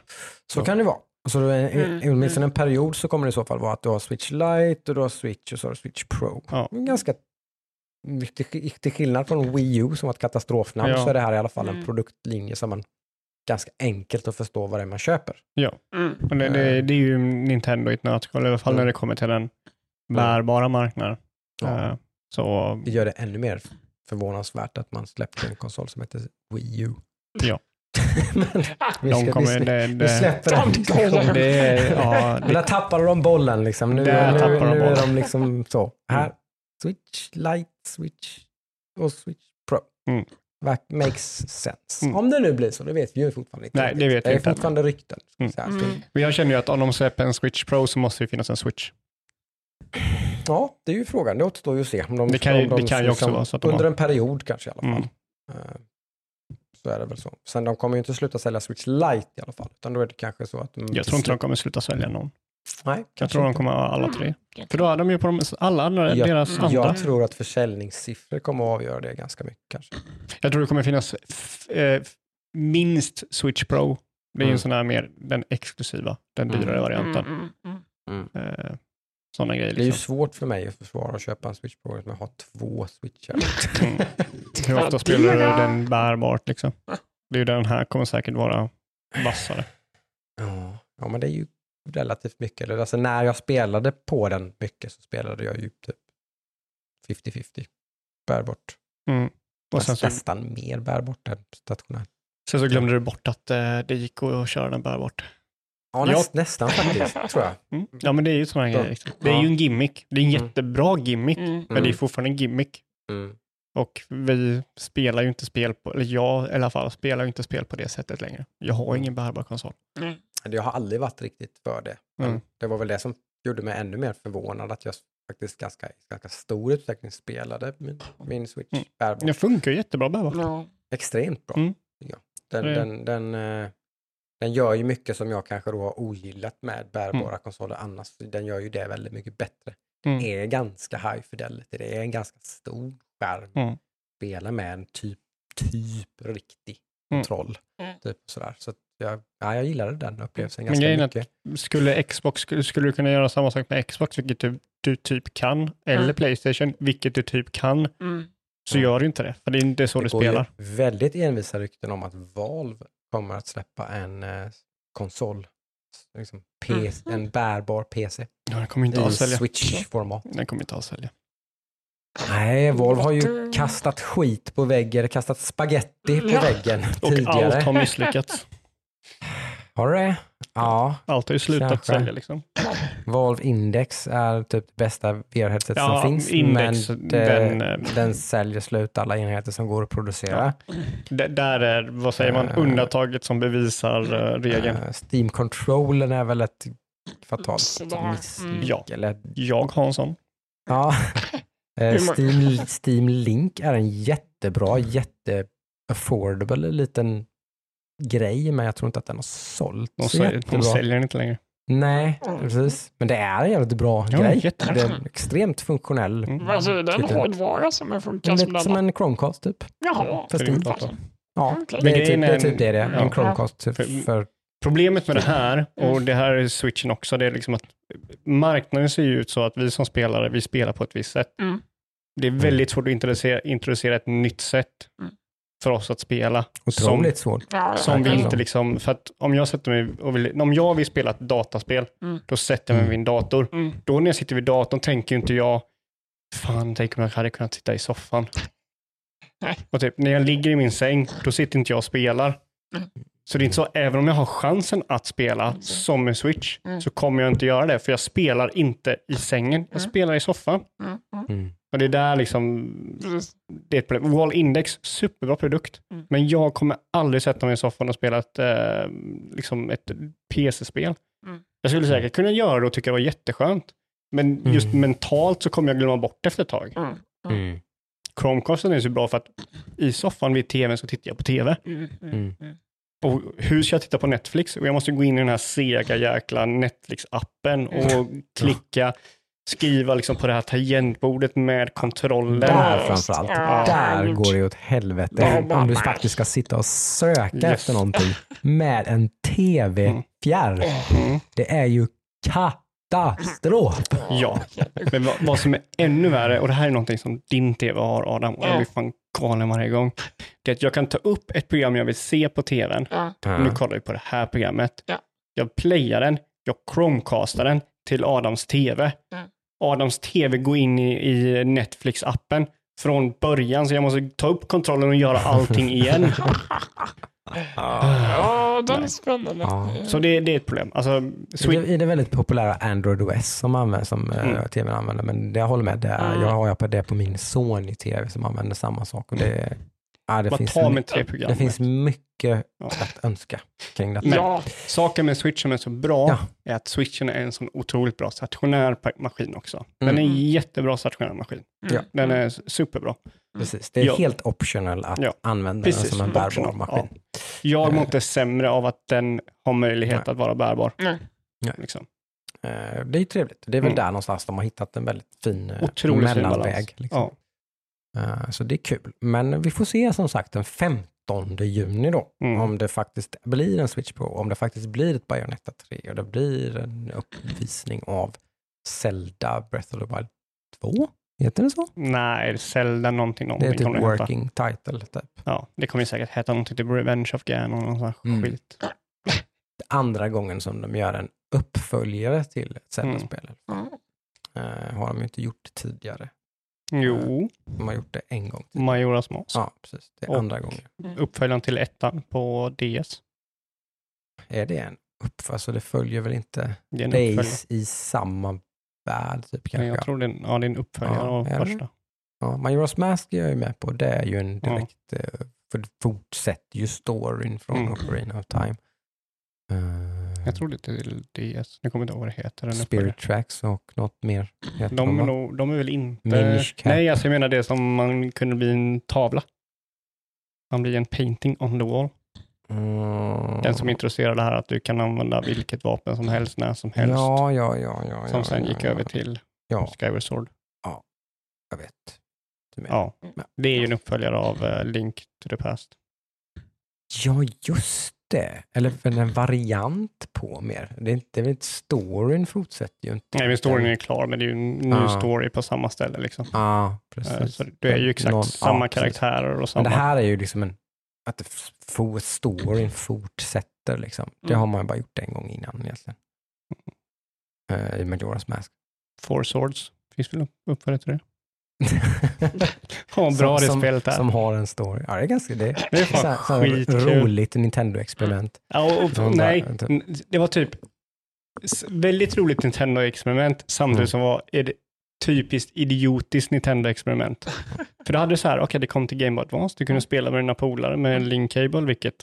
Så Ja. kan det vara. Så Mm, åtminstone en period så kommer det i så fall vara att du har Switch Lite och du har Switch och så har du Switch Pro. Ja. Ganska till, till skillnad från Wii U som var ett katastrofnamn Ja. så är det här i alla fall en Mm. produktlinje som man ganska enkelt att förstå vad det är man köper. Mm. Och det, det, det är ju Nintendo i ett nötskal, i alla fall Mm. när det kommer till den bärbara marknaden. Ja. Eh, Så Det gör det ännu mer förvånansvärt att man släppte en konsol som heter Wii U. Ja. Men vi, de ska, kommer, vi, det, vi det, släpper den det ja, Men där tappade de bollen liksom. Nu, nu, tappade de nu är bollen. de liksom så. Här, Switch Lite, Switch och Switch Pro. Mm. That makes sense. Mm. Om det nu blir så, det vet vi ju fortfarande inte. Nej, det vet det är inte. fortfarande rykten. ska Mm. Mm. Men jag känner ju att om de släpper en Switch Pro så måste det finnas en Switch. Ja, det är ju frågan. Det återstår ju att se. Om de, Det kan ju- om de det kan ju också liksom- vara så att de Under har- en period kanske i alla fall. Mm. Eh, Så är det väl så. Sen de kommer ju inte sluta sälja Switch Lite i alla fall. Utan då är det kanske så att de Jag tror inte de kommer sluta sälja någon. Nej, Jag tror de inte. kommer ha alla tre. För då är de ju på de, alla andra, Jag- deras Mm. andra. Jag tror att försäljningssiffror kommer att avgöra det ganska mycket kanske. Jag tror det kommer finnas eh, minst Switch Pro. Det är ju Mm. en sån här mer den exklusiva, den dyrare Mm. varianten. Mm, mm, mm. Eh, sådana grejer. Det är ju Liksom. svårt för mig att försvara att köpa en Switch Pro med att ha två switchar. Mm. Hur ofta spelar du den bärbart liksom? Det är ju den här kommer säkert vara vassare. Ja. ja, men det är ju relativt mycket. Eller, Alltså, när jag spelade på den mycket så spelade jag ju typ 50-50 bärbart. Mm. Och sen Näst, så, Nästan mer bärbart än stationär. sen så glömde du bort att eh, det gick att köra den bärbart. Ja, näst, nästan faktiskt, tror jag. Mm. Ja, men det är ju sådana grejer. Liksom. Det är Ja. ju en gimmick. Det är en Mm. jättebra gimmick, Mm. men det är fortfarande en gimmick. Mm. Och vi spelar ju inte spel på, eller jag i alla fall, spelar ju inte spel på det sättet längre. Jag har ingen bärbar konsol. Mm. Jag har aldrig varit riktigt för det. Men Mm. Det var väl det som gjorde mig ännu mer förvånad att jag faktiskt ganska, i ganska stor utsträckning spelade min, min Switch Mm. bärbart. Det funkar ju jättebra bärbart. Ja. Extremt bra. Mm. Ja. Den, Det- den, den, eh, den gör ju mycket som jag kanske då har ogillat med bärbara Mm. konsoler annars. Den gör ju det väldigt mycket bättre. Mm. Det är ganska high fidelity. Det är en ganska stor skärm. Mm. Spela med en typ, typ riktig Mm. kontroll. Mm. Typ sådär. Så att jag, ja, jag gillade den upplevelsen Men ganska att- mycket. Skulle Xbox, skulle, skulle du kunna göra samma sak med Xbox, vilket du, du typ kan, eller Mm. Playstation, vilket du typ kan, Mm. så Mm. gör du inte det. För det är inte så Det du går ju spelar. väldigt envisa rykten om att Valve kommer att släppa en eh, konsol. Liksom PC, Mm. En bärbar PC Ja, den kommer inte i att sälja. Switch-format. Den kommer inte att sälja. Nej, Volvo har ju kastat skit på väggen, kastat spaghetti på Ja. väggen Och allt tidigare. har misslyckats. Har du det? Ja, Allt har ju slutat Kanske. sälja liksom. Valve Index är typ det bästa VR-headset Ja, som finns, Index, men det, den, den, eh, säljer slut alla enheter som går att producera. D- där är, vad säger man, Eh. undantaget som bevisar uh, regeln. Eh, Steam Controller är väl ett fatalt Sådär. misslyck. Mm. Ja. Jag har en sån. ja. Eh, Steam, Steam Link är en jättebra, jätte affordable liten grej, men jag tror inte att den har sålt De, så säger, de jättebra. säljer den inte längre. Nej, precis. Men det är en jävligt bra Ja, grej. jättebra. Det är extremt funktionell. Mm. Alltså, är det en Tycker- hårdvara som är funkar som lite som en Chromecast typ. Jaha. För Det är. Ja, Okej. det är, Men typ, det är är- typ det det är. ja. En Chromecast för, För- för Problemet med det här, och det här är switchen också, det är liksom att marknaden ser ju ut så att vi som spelare, vi spelar på ett visst sätt. Mm. Det är väldigt svårt att introducera, introducera ett nytt sätt Mm. För oss att spela. otroligt svårt. Ja, Som vi inte liksom, för att om jag sätter mig och vill, om jag vill spela ett dataspel, Mm. då sätter jag mig vid min dator. Mm. Då när jag sitter vid datorn tänker inte jag, fan, tänk om jag hade kunnat sitta i soffan. Nej. Och typ, när jag ligger i min säng, då sitter inte jag och spelar. Mm. Så det är inte så, även om jag har chansen att spela som en switch, Mm. så kommer jag inte göra det, för jag spelar inte i sängen, jag Mm. spelar i soffan. Mm. Mm. Mm. Och det är där liksom, Precis. det är ett problem. Wall Index, superbra produkt, Mm. men jag kommer aldrig sätta mig i soffan och spela ett, eh, liksom ett PC-spel. Mm. Jag skulle säkert kunna göra det och tycka det var jätteskönt, men just Mm. mentalt så kommer jag glömma bort det efter ett tag. Mm. Mm. Chromecasten är så bra för att i soffan vid tvn så tittar jag på tv. Mm. Mm. Mm. Och hur ska jag titta på Netflix? Och jag måste gå in i den här sega jäkla Netflix-appen och klicka, skriva liksom på det här tangentbordet med kontrollen. Där framförallt. Ja, Där går det åt helvete. Om du faktiskt ska sitta och söka Yes. efter någonting med en tv-fjärr. Mm. Det är ju katastrof. Ja, men vad, vad som är ännu värre, och det här är någonting som din tv har Adam, och jag blir fan galen varje gång, det är att jag kan ta upp ett program jag vill se på tvn, Ja. nu kollar vi på det här programmet, Ja. jag playar den, jag chromecastar den till Adams tv. Mm. Adams tv går in i, i Netflix-appen från början, så jag måste ta upp kontrollen och göra allting igen. Ja, den är spännande. Så det, det är ett problem. Alltså, Switch, det, I det väldigt populära Android OS som, används, som Mm. mm. tvn använder, men det jag håller med, det är, Mm. jag har jag på det på min Sony-tv som använder samma sak. Och det, ja, det, finns, tar med my- tre program. det finns mycket Ja. att önska kring detta. Men- Ja, Saken med switchen som är så bra Ja. är att switchen är en sån otroligt bra stationär maskin också. Den Mm. är en jättebra stationär maskin. Ja. Den är superbra. Precis. Det är Ja. helt optional att Ja. använda Precis, den som en bärbar optional, maskin. Jag mår Eh. inte sämre av att den har möjlighet Nej. att vara bärbar. Nej. Liksom. Eh, Det är ju trevligt. Det är väl Mm. där någonstans de har hittat en väldigt fin eh, Otroligt fin mellanväg. Liksom. Eh, Så det är kul. Men vi får se som sagt den 15 juni då, Mm. om det faktiskt blir en Switch Pro, om det faktiskt blir ett Bayonetta 3 och det blir en uppvisning av Zelda Breath of the Wild 2. Heter det så? Nej, Zelda någonting. Det någonting är typ det heta. working title. Typ. Ja, det kommer säkert heta någonting typ Revenge of Ganon och sån Mm. skit. Andra gången som de gör en uppföljare till ett Zelda-spel. Mm. Eh, har de ju inte gjort tidigare. Jo, De har gjort det en gång. till. Majoras Mask. Ja, precis. Det är Och- andra gången. Uppföljaren till ettan på DS. Är det en uppföljare? Så det följer väl inte Det. Base i samma värld? Typ, kanske. Men jag tror det är, en- ja, det är en uppföljare Ja, av första. Ja, Majora's Mask är jag ju med på. Det är ju en Ja. direkt, eh, för fortsätter ju storyn från Mm. Ocarina of Time. Eh, Jag tror det är till DS. Jag kommer inte ihåg vad det heter. Spirit. Tracks och något mer. heter de, är va? nog, de är väl inte... Nej, alltså jag menar det som man kunde bli en tavla. Man blir en painting on the wall. Mm. Den som introducerade det här att du kan använda vilket vapen som helst, när som helst. Ja, ja, ja. ja som ja, sen ja, gick ja. över till Ja, Skyward Sword. jag vet. Ja, det är ju en uppföljare av eh, Link to the Past. Ja, just det. Eller för en variant på mer. Det är, inte, det är väl inte storyn fortsätter ju inte. Nej, men storyn är klar, men det är ju en ny story på samma ställe. Liksom. Ja, Eh, precis. Så det är ju exakt Någon- samma precis. karaktärer och Men samma... det här är ju liksom en, att det f- for, storyn fortsätter liksom. Det Mm. har man ju bara gjort en gång innan egentligen. Uh, I Majora's Mask. Four Swords. Finns väl upp- uppföljare till det? Ja, bra det som, spelet är. Som har en story. Ja, det är ganska det. Det är fan så här- så roligt Nintendo-experiment. Ja, och, och, bara- nej, n- det var typ väldigt roligt Nintendo-experiment samtidigt Mm. som var ett typiskt idiotiskt Nintendo-experiment. För det hade så här, okej det kom till Game Boy Advance, du kunde spela med dina polare med en link cable, vilket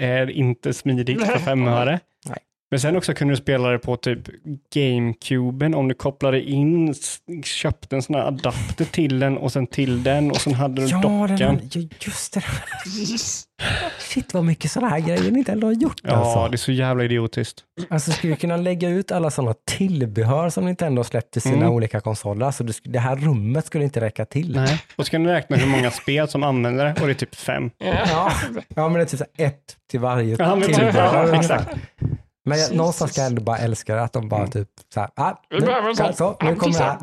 är inte smidigt för fem öre. Men sen också kunde du spela det på typ GameCuben om du kopplade in, köpte en sån här adapter till den och sen till den och sen hade du Ja, dockan. ja, just det. Shit vad mycket sådana här grejer Nintendo har gjort Ja, alltså. det är så jävla idiotiskt. Alltså skulle du kunna lägga ut alla sådana tillbehör som Nintendo har släppt till sina Mm. olika konsoler. Alltså det här rummet skulle inte räcka till. Nej. Och så kan du räkna hur många spel som använder det och det är typ fem. Ja, ja men det är typ ett till varje Ja, typ, tillbehör. ja, exakt. Men jag, någonstans kan jag ändå bara älska det, att de bara Mm. typ så här, ah, nu, en sån. så, nu kommer det här.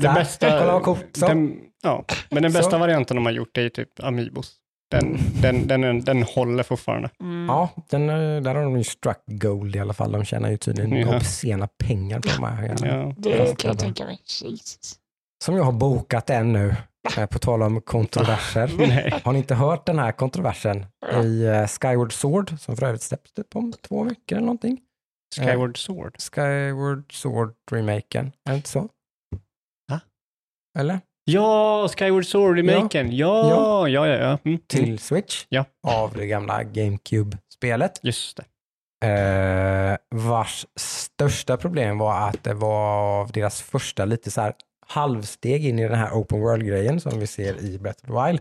Det bästa, Kolla vad coolt. Så. den, ja, men den bästa Så. varianten de har gjort är typ Amiibos. Den, den, den, den, den håller fortfarande. Mm. Ja, den, eh, där har de ju struck gold i alla fall. De tjänar ju tydligen Ja. obscena pengar på de här. Ja. Det kan jag tänka mig. Jesus. Som jag har bokat än nu, på tal om kontroverser. Har ni inte hört den här kontroversen i eh, Skyward Sword, som för övrigt släpps typ om två veckor eller någonting? Skyward Sword. Skyward Sword-remaken, är det inte så? Va? Eller? Ja, Skyward Sword-remaken. Ja, ja, ja, ja. ja. Mm. Till Switch, Ja. av det gamla GameCube-spelet. Just det. Eh, vars största problem var att det var deras första lite så här halvsteg in i den här open world-grejen som vi ser i Breath of the Wild.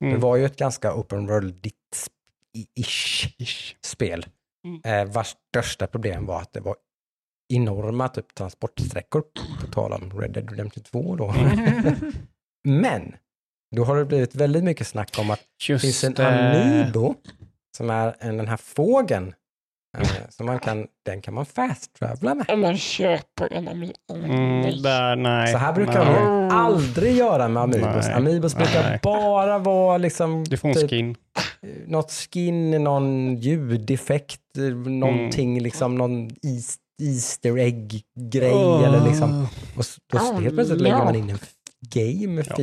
Mm. Det var ju ett ganska open world-ish Ish. spel. Mm. Eh, vars största problem var att det var enorma typ, transportsträckor, på tal om Red Dead Redemption 2 då. Mm. Men, då har det blivit väldigt mycket snack om att det finns en. Amiibo, som är en, den här fågeln, eh, som man kan, den kan man fast-travla med. Man köper en ami- en Mm, nej. där, nej. Så här brukar nej. de aldrig göra med Amiibos. Nej. Amiibos brukar Nej. bara vara liksom Du får en typ, skin. något skin, någon ljudeffekt, någonting Mm. liksom, någon is- Easter egg-grej eller liksom. Och Oh, helt plötsligt lägger ja. man in en game Ja.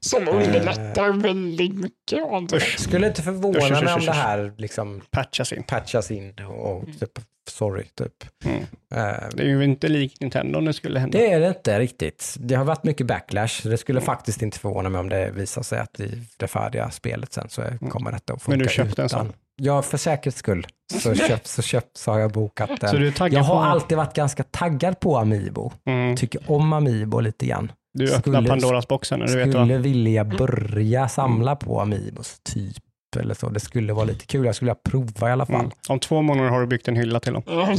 Som underlättar väldigt mycket. Usch. Skulle inte förvåna Usch, usch, mig om usch, det här liksom Patchas in. patchas in och typ, sorry, typ. Mm. Eh, Det är ju inte likt Nintendo om det skulle hända. Det är det inte riktigt. Det har varit mycket backlash. Det skulle faktiskt inte förvåna mig om det visar sig att i det färdiga spelet sen så är- kommer detta att funka Mm. Men du köpte en utan. sån? Ja, för säkerhets skull så, köpt, så, köpt, så har jag bokat den. Så du är taggad jag har på... alltid varit ganska taggad på Amiibo. Mm. Tycker om Amiibo lite grann. Du öppnar skulle- Pandoras boxen du vet va? Skulle vilja börja samla på Amiibos typ eller så. Det skulle vara lite kul. Jag skulle vilja prova i alla fall. Mm. Om två månader har du byggt en hylla till dem. Ja,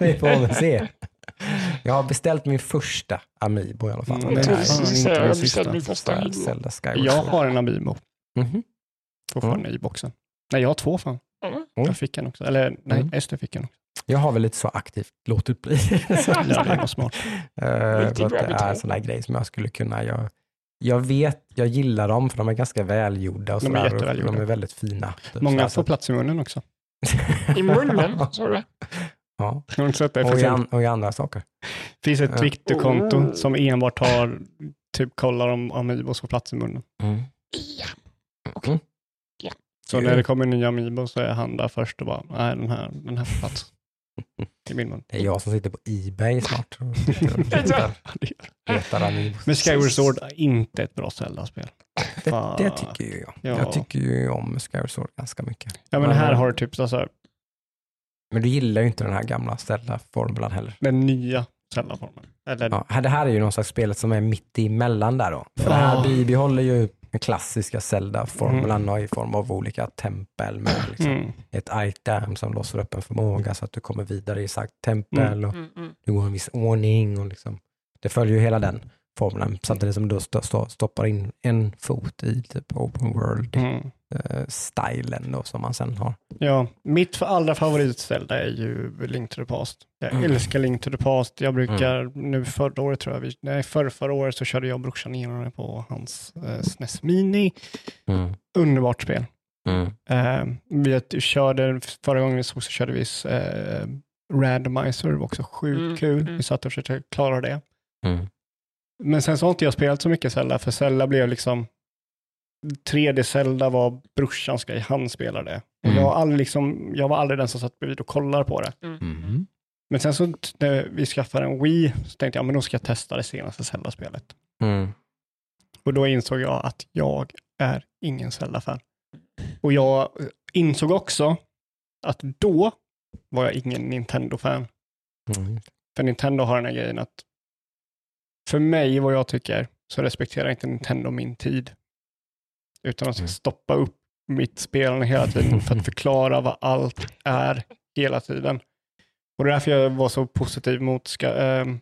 vi får väl se. Jag har beställt min första Amiibo i alla fall. Mm, Jag skulle att du sista. beställde min första Jag har en Amiibo Mhm. fortfarande i boxen. Nej, jag har två fan. Mm. Jag fick en också. Eller nej, Mm. Ester fick en också. Jag har väl lite så aktivt låtit bli. så, Ja, det var smart. eh, det är en sån där grej som jag skulle kunna. Jag, jag vet, jag gillar dem för de är ganska välgjorda. Och De är sådär, och. De är väldigt fina. typ Många får plats i munnen också. I munnen, sa du det? ja. Har du inte sett det? Det och, i an, och i andra saker. finns ett. Twitterkonto som enbart har, typ kollar om Amiibos får plats i munnen. Ja. Så Mm. när det kommer nya Amiibo så är han där först och bara, nej den här, den här får plats. I min mun. Det är jag som sitter på Ebay snart. letar-. Men Skyward Sword är inte ett bra Zelda-spel. Det, det tycker ju jag. Ja. Jag tycker ju om Skyward Sword ganska mycket. Ja men Men- här har du typ alltså, Men du gillar ju inte den här gamla Zelda-formulan heller. den nya Zelda-formen. Eller, Ja, här- det här är ju någon slags spelet som är mitt emellan där då. För det här bibehåller ju den klassiska Zelda-formulan och i form av olika tempel med liksom mm, ett item som låser upp en förmåga så att du kommer vidare i sagt tempel och Mm, mm. du går en viss ordning och liksom, det följer ju hela den formulan samtidigt som du sto- sto- stoppar in en fot i typ open world mm. eh, stilen då som man sen har. Ja, mitt allra favorit Zelda är ju Link to the Past. Jag Mm. älskar Link to the Past. Jag brukar, nu förra året tror jag, vi, nej förra, förra året så körde jag och brorsan igenom det på hans eh, SNES Mini. Underbart spel. Eh, vi körde, förra gången vi såg så körde vi eh, Randomizer, det var också sjukt Mm, kul. mm. Vi satt och försökte klara det. Men sen så har inte jag spelat så mycket Zelda, för Zelda blev liksom 3D Zelda var brorsans grej, han spelade det. Och Mm. jag, har aldrig liksom, jag var aldrig den som satt bredvid och kollade på det. Mm. Men sen så när vi skaffade en Wii så tänkte jag, men då ska jag testa det senaste Zelda-spelet. Mm. Och då insåg jag att jag är ingen Zelda-fan. Och jag insåg också att då var jag ingen Nintendo-fan. Mm. För Nintendo har den här grejen att för mig, vad jag tycker, så respekterar inte Nintendo min tid. Utan att Mm. stoppa upp mitt spelande hela tiden för att förklara vad allt är hela tiden. Och det är därför jag var så positiv mot ska, ähm,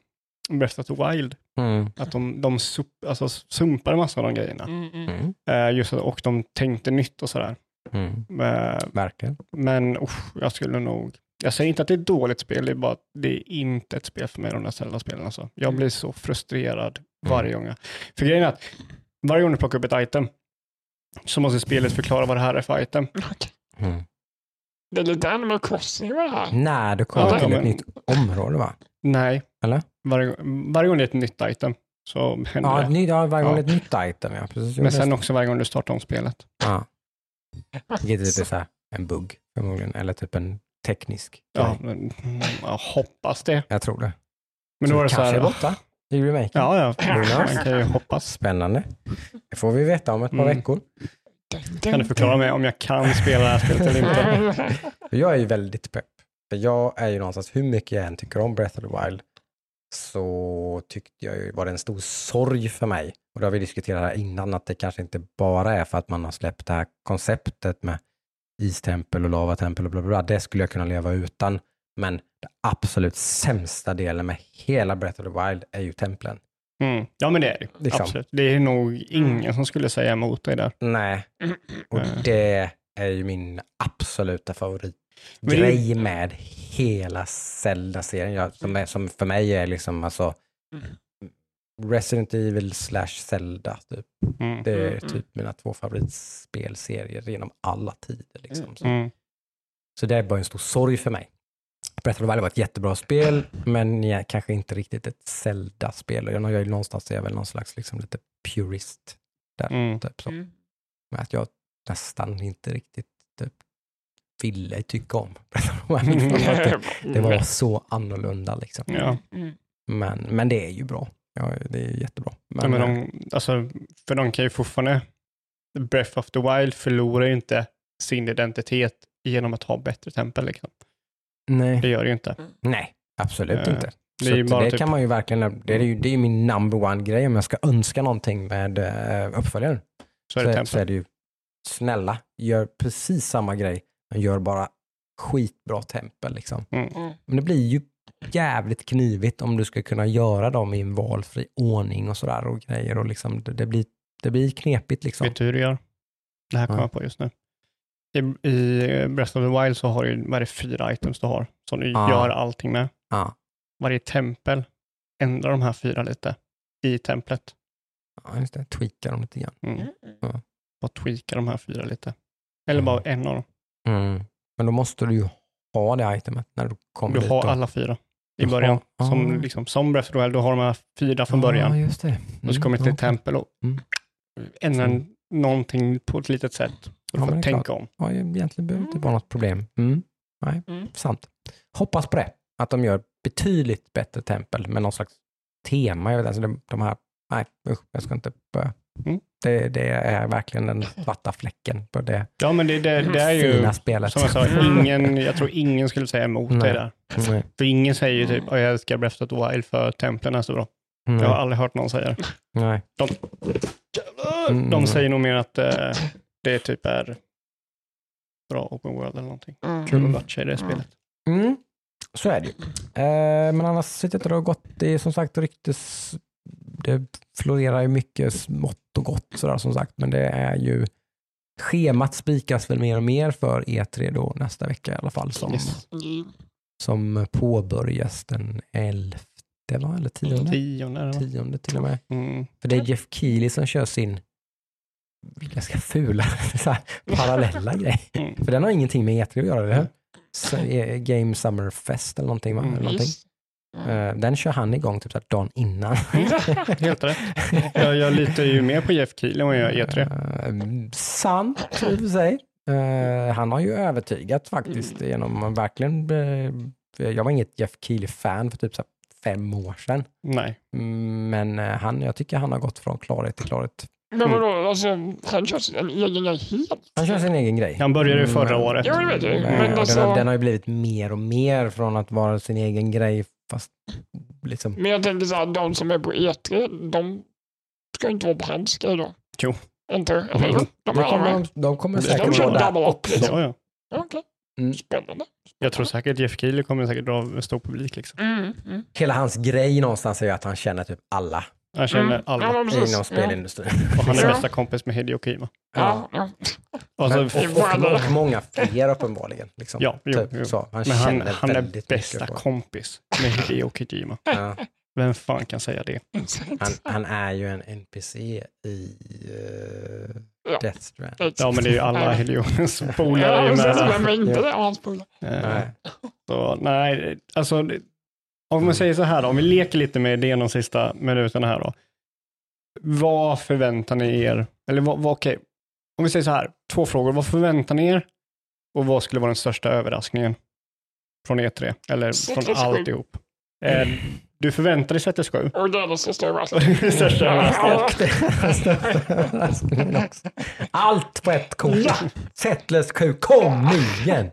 Breath of the Wild. Mm. Att de, de sup, alltså, sumpade massa av de grejerna. Mm. Eh, just, och de tänkte nytt och sådär. Mm. Eh, Verkligen. men usch, jag skulle nog... Jag säger inte att det är ett dåligt spel, det är bara att det är inte ett spel för mig, de där Zelda-spelen. Alltså. Jag blir så frustrerad varje gång. För grejen är att varje gång du plockar upp ett item så måste spelet förklara vad det här är för item. Mm. Det är lite Animal Crossing med det här. När du kommer Ja, till men- ett nytt område va? Nej. Eller? Varje, varje gång det är ett nytt item så händer Ja, det. nytt, ja varje gång Ja. ett nytt item. Ja, precis. Men sen också varje gång du startar om spelet. Ja. Vilket är typ så här, en bugg förmodligen, eller typ en teknisk Ja, men, jag hoppas det. Jag tror det. Men då var det så kanske här, är borta i remaken. Ja, ja. Man kan ju hoppas. Spännande. Det får vi veta om ett par Mm. veckor. Kan du förklara mig om jag kan spela det här spelet eller inte? För jag är ju väldigt pepp. För jag är ju någonstans, hur mycket jag än tycker om Breath of the Wild, så tyckte jag ju var det en stor sorg för mig. Och det har vi diskuterat här innan, att det kanske inte bara är för att man har släppt det här konceptet med istempel och lavatempel och bla bla bla. Det skulle jag kunna leva utan. Men det absolut sämsta delen med hela Breath of the Wild är ju templen. Mm. Ja, men det är det. Liksom. Absolut. Det är nog ingen som skulle säga emot dig där. Nej, och Mm. det är ju min absoluta favoritgrej med hela Zelda-serien. Som, som för mig är liksom alltså Resident Evil slash Zelda. Typ. Mm. Det är Mm, mm. typ mina två favoritspelserier genom alla tider. Liksom. Så, Mm. så det är bara en stor sorg för mig. Breath of the Wild var ett jättebra spel, men ja, kanske inte riktigt ett Zelda-spel. Och jag, jag, någonstans är jag väl någon slags liksom, lite purist. Där, Mm. typ, så. Mm. Med att jag nästan inte riktigt typ, ville tycka om Breath of the Wild. Det, det var så annorlunda liksom. Ja. Mm. Men, men det är ju bra. Ja, det är jättebra. Ja, men de, alltså, för de kan ju fortfarande... Breath of the Wild förlorar ju inte sin identitet genom att ha bättre tempel. Liksom. nej, Det gör det ju inte. nej, absolut Eh, inte. det Så är ju att bara det typ- kan man ju verkligen, det är ju, det är ju min number one grej om jag ska önska någonting med uh, uppföljaren. Så är Så, det tempel. så är det ju, snälla, gör precis samma grej, men gör bara skitbra tempel liksom. Mm. Mm. Men det blir ju jävligt knivigt om du ska kunna göra dem i en valfri ordning och sådär och grejer och liksom det, det, blir, det blir knepigt liksom. Vet du hur du gör? Det här kommer Ja. jag på just nu. I, I Breath of the Wild så har du, vad är det, fyra items du har som du Ja. gör allting med. Ja, Varje tempel ändrar de här fyra lite i templet. ja just det, tweaka dem lite grann. Mm. Mm. Och tweaka de här fyra lite. Eller bara en av dem. Mm. Men då måste du ju ha det itemet när du kommer Du dit. har och- alla fyra i Jaha, början. Som, ah. liksom, som Breath of the Wild, du har de här fyra från början. Ja, just det. Och så kommer du till ett tempel och Mm. ändrar Mm. någonting på ett litet sätt. Så Ja, får det tänka klart. om. Ja, egentligen behöver det inte vara något problem. Mm. Nej, Mm. sant. Hoppas på det. Att de gör betydligt bättre tempel med någon slags tema. Jag vet, alltså de, de här, nej usch, jag ska inte börja. Mm. Det, det är verkligen den svarta fläcken på det Ja, men det, det, det är ju, fina spelet. som jag sa, ingen, jag tror ingen skulle säga emot Nej. det där. Nej. För ingen säger ju typ, "Åh, jag älskar Breath of the Wild för templen är så bra. Jag har aldrig hört någon säga det. Nej. Mm. De säger nog mer att eh, det typ är bra open world eller någonting. Mm. Kul Mm. att matcha i det spelet. Mm. Så är det ju. Eh, men annars sitter inte och gått. Det är som sagt ryktes... Det florerar ju mycket smått och gott sådär som sagt. Men det är ju... Schemat spikas väl mer och mer för E3 då nästa vecka i alla fall. Som, Yes. Mm. som påbörjas den 11 va? eller 10? Tionde eller vad? 10 till och med. Mm. För det är Jeff Keely som kör sin ganska fula så här, parallella grej. Mm. För den har ingenting med E3 att göra, eller hur? Så, eh, Game Summer Fest eller någonting va? Mm, Eller någonting. Just. Eh, Den kör han igång typ så här dagen innan. Helt rätt. Jag, jag litar ju mer på Jeff Keely än vad jag gör E3. Eh, Sant i och för sig. Eh, han har ju övertygat faktiskt genom verkligen, jag var inget Jeff Keely-fan för typ så här fem år sedan. Nej. Mm, Men han, jag tycker han har gått från klarhet till klarhet. Men vadå, alltså, han kör sin egen grej helt? Han kör sin egen grej. Han började ju Mm, förra men- året. Det vet jag. Eh, Men och den, har, alltså, den har ju blivit mer och mer från att vara sin egen grej, fast liksom, men jag tänker så här, de som är på E3, de ska ju inte vara på hans grej då. Jo. Inte, eller hur? De de kommer, de, de kommer De säkert kör vara där double up, också. liksom. Ja, ja. Okej, Mm. spännande. Jag tror säkert Jeff Keely kommer säkert dra en stor publik. Liksom. Mm, mm. Hela hans grej någonstans är ju att han känner typ alla Han känner Mm. alla. Ja, men inom Ja. spelindustrin. Och han är Ja. bästa kompis med Hideo Kojima. Ja, ja. Och så, Men, och, och, och många fler uppenbarligen. Liksom. Ja, jo, typ, jo. Så. Han men han, han är bästa kompis med Hideo Kojima. Ja. Vem fan kan säga det? Han, han är ju en NPC i uh, Ja. Death Strand. Ja, men det är ju alla Hideos polare Ja, är inte det? Hans polare. Nej. Så, nej, alltså det- om man säger så här då, om vi leker lite med idén de sista minuterna här då. Vad förväntar ni er? Eller vad, vad, okej, om vi säger så här, två frågor. Vad förväntar ni er? Och vad skulle vara den största överraskningen från E3? Eller från alltihop? Eh, du förväntar dig Settlers 7? Och det är den största överraskningen. det är den största överraskningen. Allt på ett kort. Settlers Q, kom igen!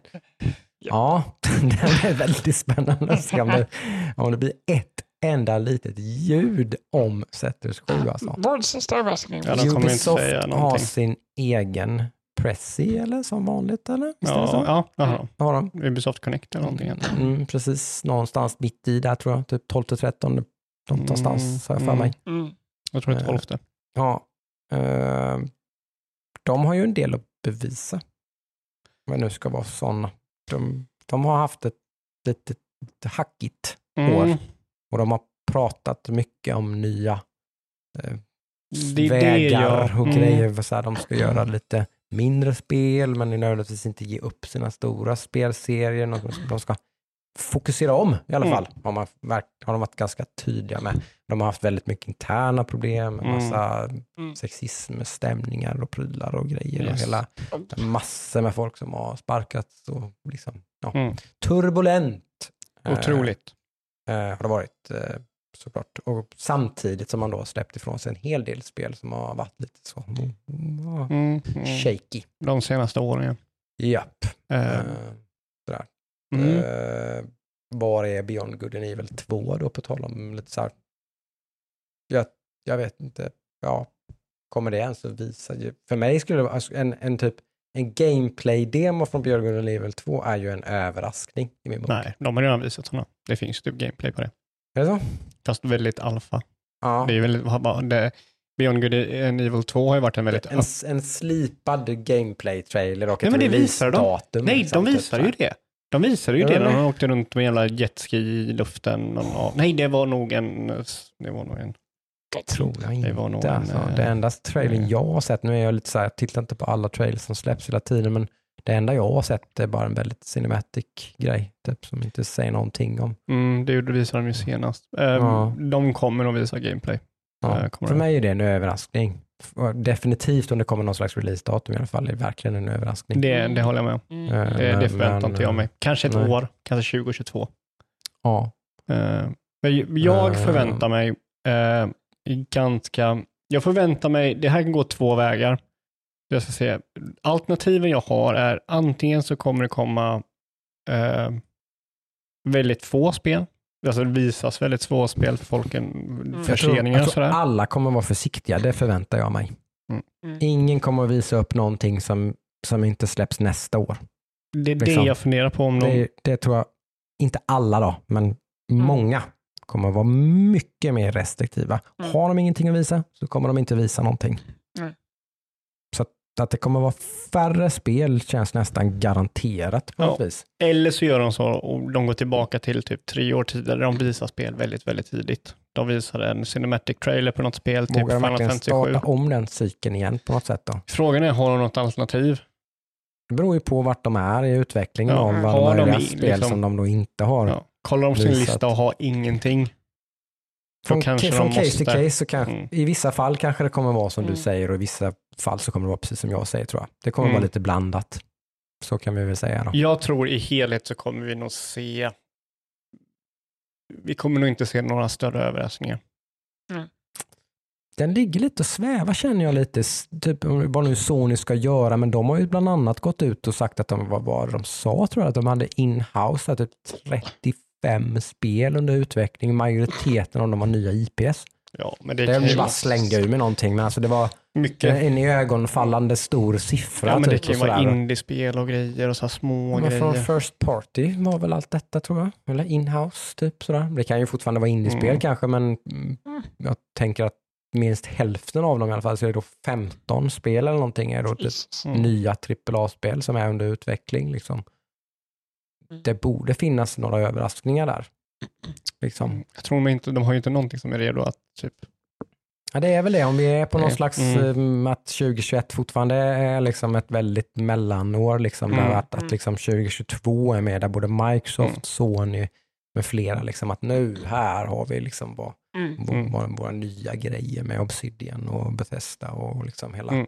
Ja, den är väldigt spännande att se om det, om det blir ett enda litet ljud om Settlers 7 alltså. Ja, kommer inte Ubisoft säga har sin egen Pressy eller som vanligt eller? Visst det så? Ja, ja. Har de? Ubisoft Connect eller någonting. Mm, precis, någonstans mitt i där tror jag, typ 12 till 13 någonstans har jag för Mm. mig. Mm. Jag tror det är Eh, tolfte. Ja, eh, de har ju en del att bevisa. Men nu ska vara sådana. De, de har haft ett lite, hackigt år Mm. och de har pratat mycket om nya eh, Det det vägar jag- och mm. grejer. Så här, de ska göra lite mindre spel men nödvändigtvis inte ge upp sina stora spelserier. De, de ska fokusera om i alla Mm. fall. Har, man, har de varit ganska tydliga med. De har haft väldigt mycket interna problem, med Mm. massa Mm. sexism, stämningar och prylar och grejer. Och Yes. hela, massor med folk som har sparkats och liksom, ja, Mm. turbulent. eh, Otroligt. eh, har det varit eh, såklart. Och samtidigt som man då har släppt ifrån sig en hel del spel som har varit lite så mm, mm, Mm. Mm. shaky. De senaste åren. Japp. Eh, Eh, sådär. Mm. Eh, var är Beyond Good and Evil 2 då på tal om lite så här. Jag, jag vet inte. Ja, kommer det ens att visa? För mig skulle det vara alltså, en, en typ en gameplay-demo från Beyond Good and Evil 2 är ju en överraskning i min bok. Nej, de har redan visat sådana. Det finns typ gameplay på det. Är det så? Fast väldigt alfa. Ja. Det är väldigt, det, Beyond Good and Evil 2 har ju varit en väldigt... En, en slipad gameplay-trailer och Nej, ett men det visar de. Nej, liksom, de typ visar ju det. De visade ju det de när det? de åkte runt med jävla jetski i luften. Nej, det var nog en... Det var nog en... tror jag inte. Det var nog en, alltså. eh, det enda trailern eh, jag har sett, nu är jag lite så här, jag tittar inte på alla trailers som släpps hela tiden, men det enda jag har sett är bara en väldigt cinematic grej, typ, som inte säger någonting om. Mm, det visade de ju senast. Eh, Ja. De kommer att visa gameplay. Ja, Eh, kommer för det. mig är det en överraskning. Definitivt om det kommer någon slags release-datum i alla fall, är det verkligen en överraskning. Det, det håller jag med om. Mm. Eh, Det, det men- förväntar men, inte jag mig. Kanske ett nej. år, kanske 2022. Ja, Eh, men jag Eh. förväntar mig eh, ganska... Jag förväntar mig, det här kan gå två vägar. Jag ska säga, alternativen jag har är antingen så kommer det komma eh, väldigt få spel. Alltså det visas väldigt få spel för folken, tror, förseningar och sådär. alla kommer vara försiktiga, det förväntar jag mig. Mm. Mm. Ingen kommer att visa upp någonting som, som inte släpps nästa år. Det är det liksom. jag funderar på om de... Det, det tror jag, inte alla då, men många kommer att vara mycket mer restriktiva. Mm. Har de ingenting att visa så kommer de inte visa någonting. Att, det kommer att vara färre spel känns nästan garanterat på Ja. något vis. Eller så gör de så och de går tillbaka till typ tre år tidigare. De visar spel väldigt, väldigt tidigt. De visade en cinematic trailer på något spel, typ Vågar de Final verkligen Fantasy 7. starta om den cykeln igen på något sätt då? Frågan är, har de något alternativ? Det beror ju på vart de är i utvecklingen Ja, av har vad de möjliga i- spel liksom- som de då inte har Ja. kollar de sin Visat. lista och har ingenting. Från, kanske från case måste. till case så kanske, Mm. i vissa fall kanske det kommer vara som Mm. du säger och i vissa fall så kommer det vara precis som jag säger tror jag. Det kommer Mm. vara lite blandat. Så kan vi väl säga då. Jag tror i helhet så kommer vi nog se, vi kommer nog inte se några större överraskningar. Den ligger lite och svävar känner jag lite, typ vad nu Sony ska göra, men de har ju bland annat gått ut och sagt att de, vad var det de sa tror jag, att de hade in-house, att typ 35 spel under utveckling, majoriteten av dem var nya IPs. Ja, men det, Det kan ju bara slängde ur med någonting, men alltså det var mycket. en i ögonfallande stor siffra. Ja, men det typ, kan ju vara indiespel och grejer och så små Men från grejer. First Party var väl allt detta tror jag, eller in-house typ sådär. Det kan ju fortfarande vara indiespel Mm. kanske, men jag tänker att minst hälften av dem i alla fall, så är det då 15 spel eller någonting, är då typ. Mm. nya AAA-spel som är under utveckling. Liksom. Mm. Det borde finnas några överraskningar där. Liksom. Jag tror de inte, de har ju inte någonting som är redo att typ, Ja, det är väl det, om vi är på någon Nej. slags Mm. eh, att 2021 fortfarande är liksom ett väldigt mellanår, liksom, där Mm. att, att liksom 2022 är med, där både Microsoft, Mm. Sony med flera, liksom, att nu här har vi liksom Mm. vår, Mm. våra, våra nya grejer med Obsidian och Bethesda och liksom hela.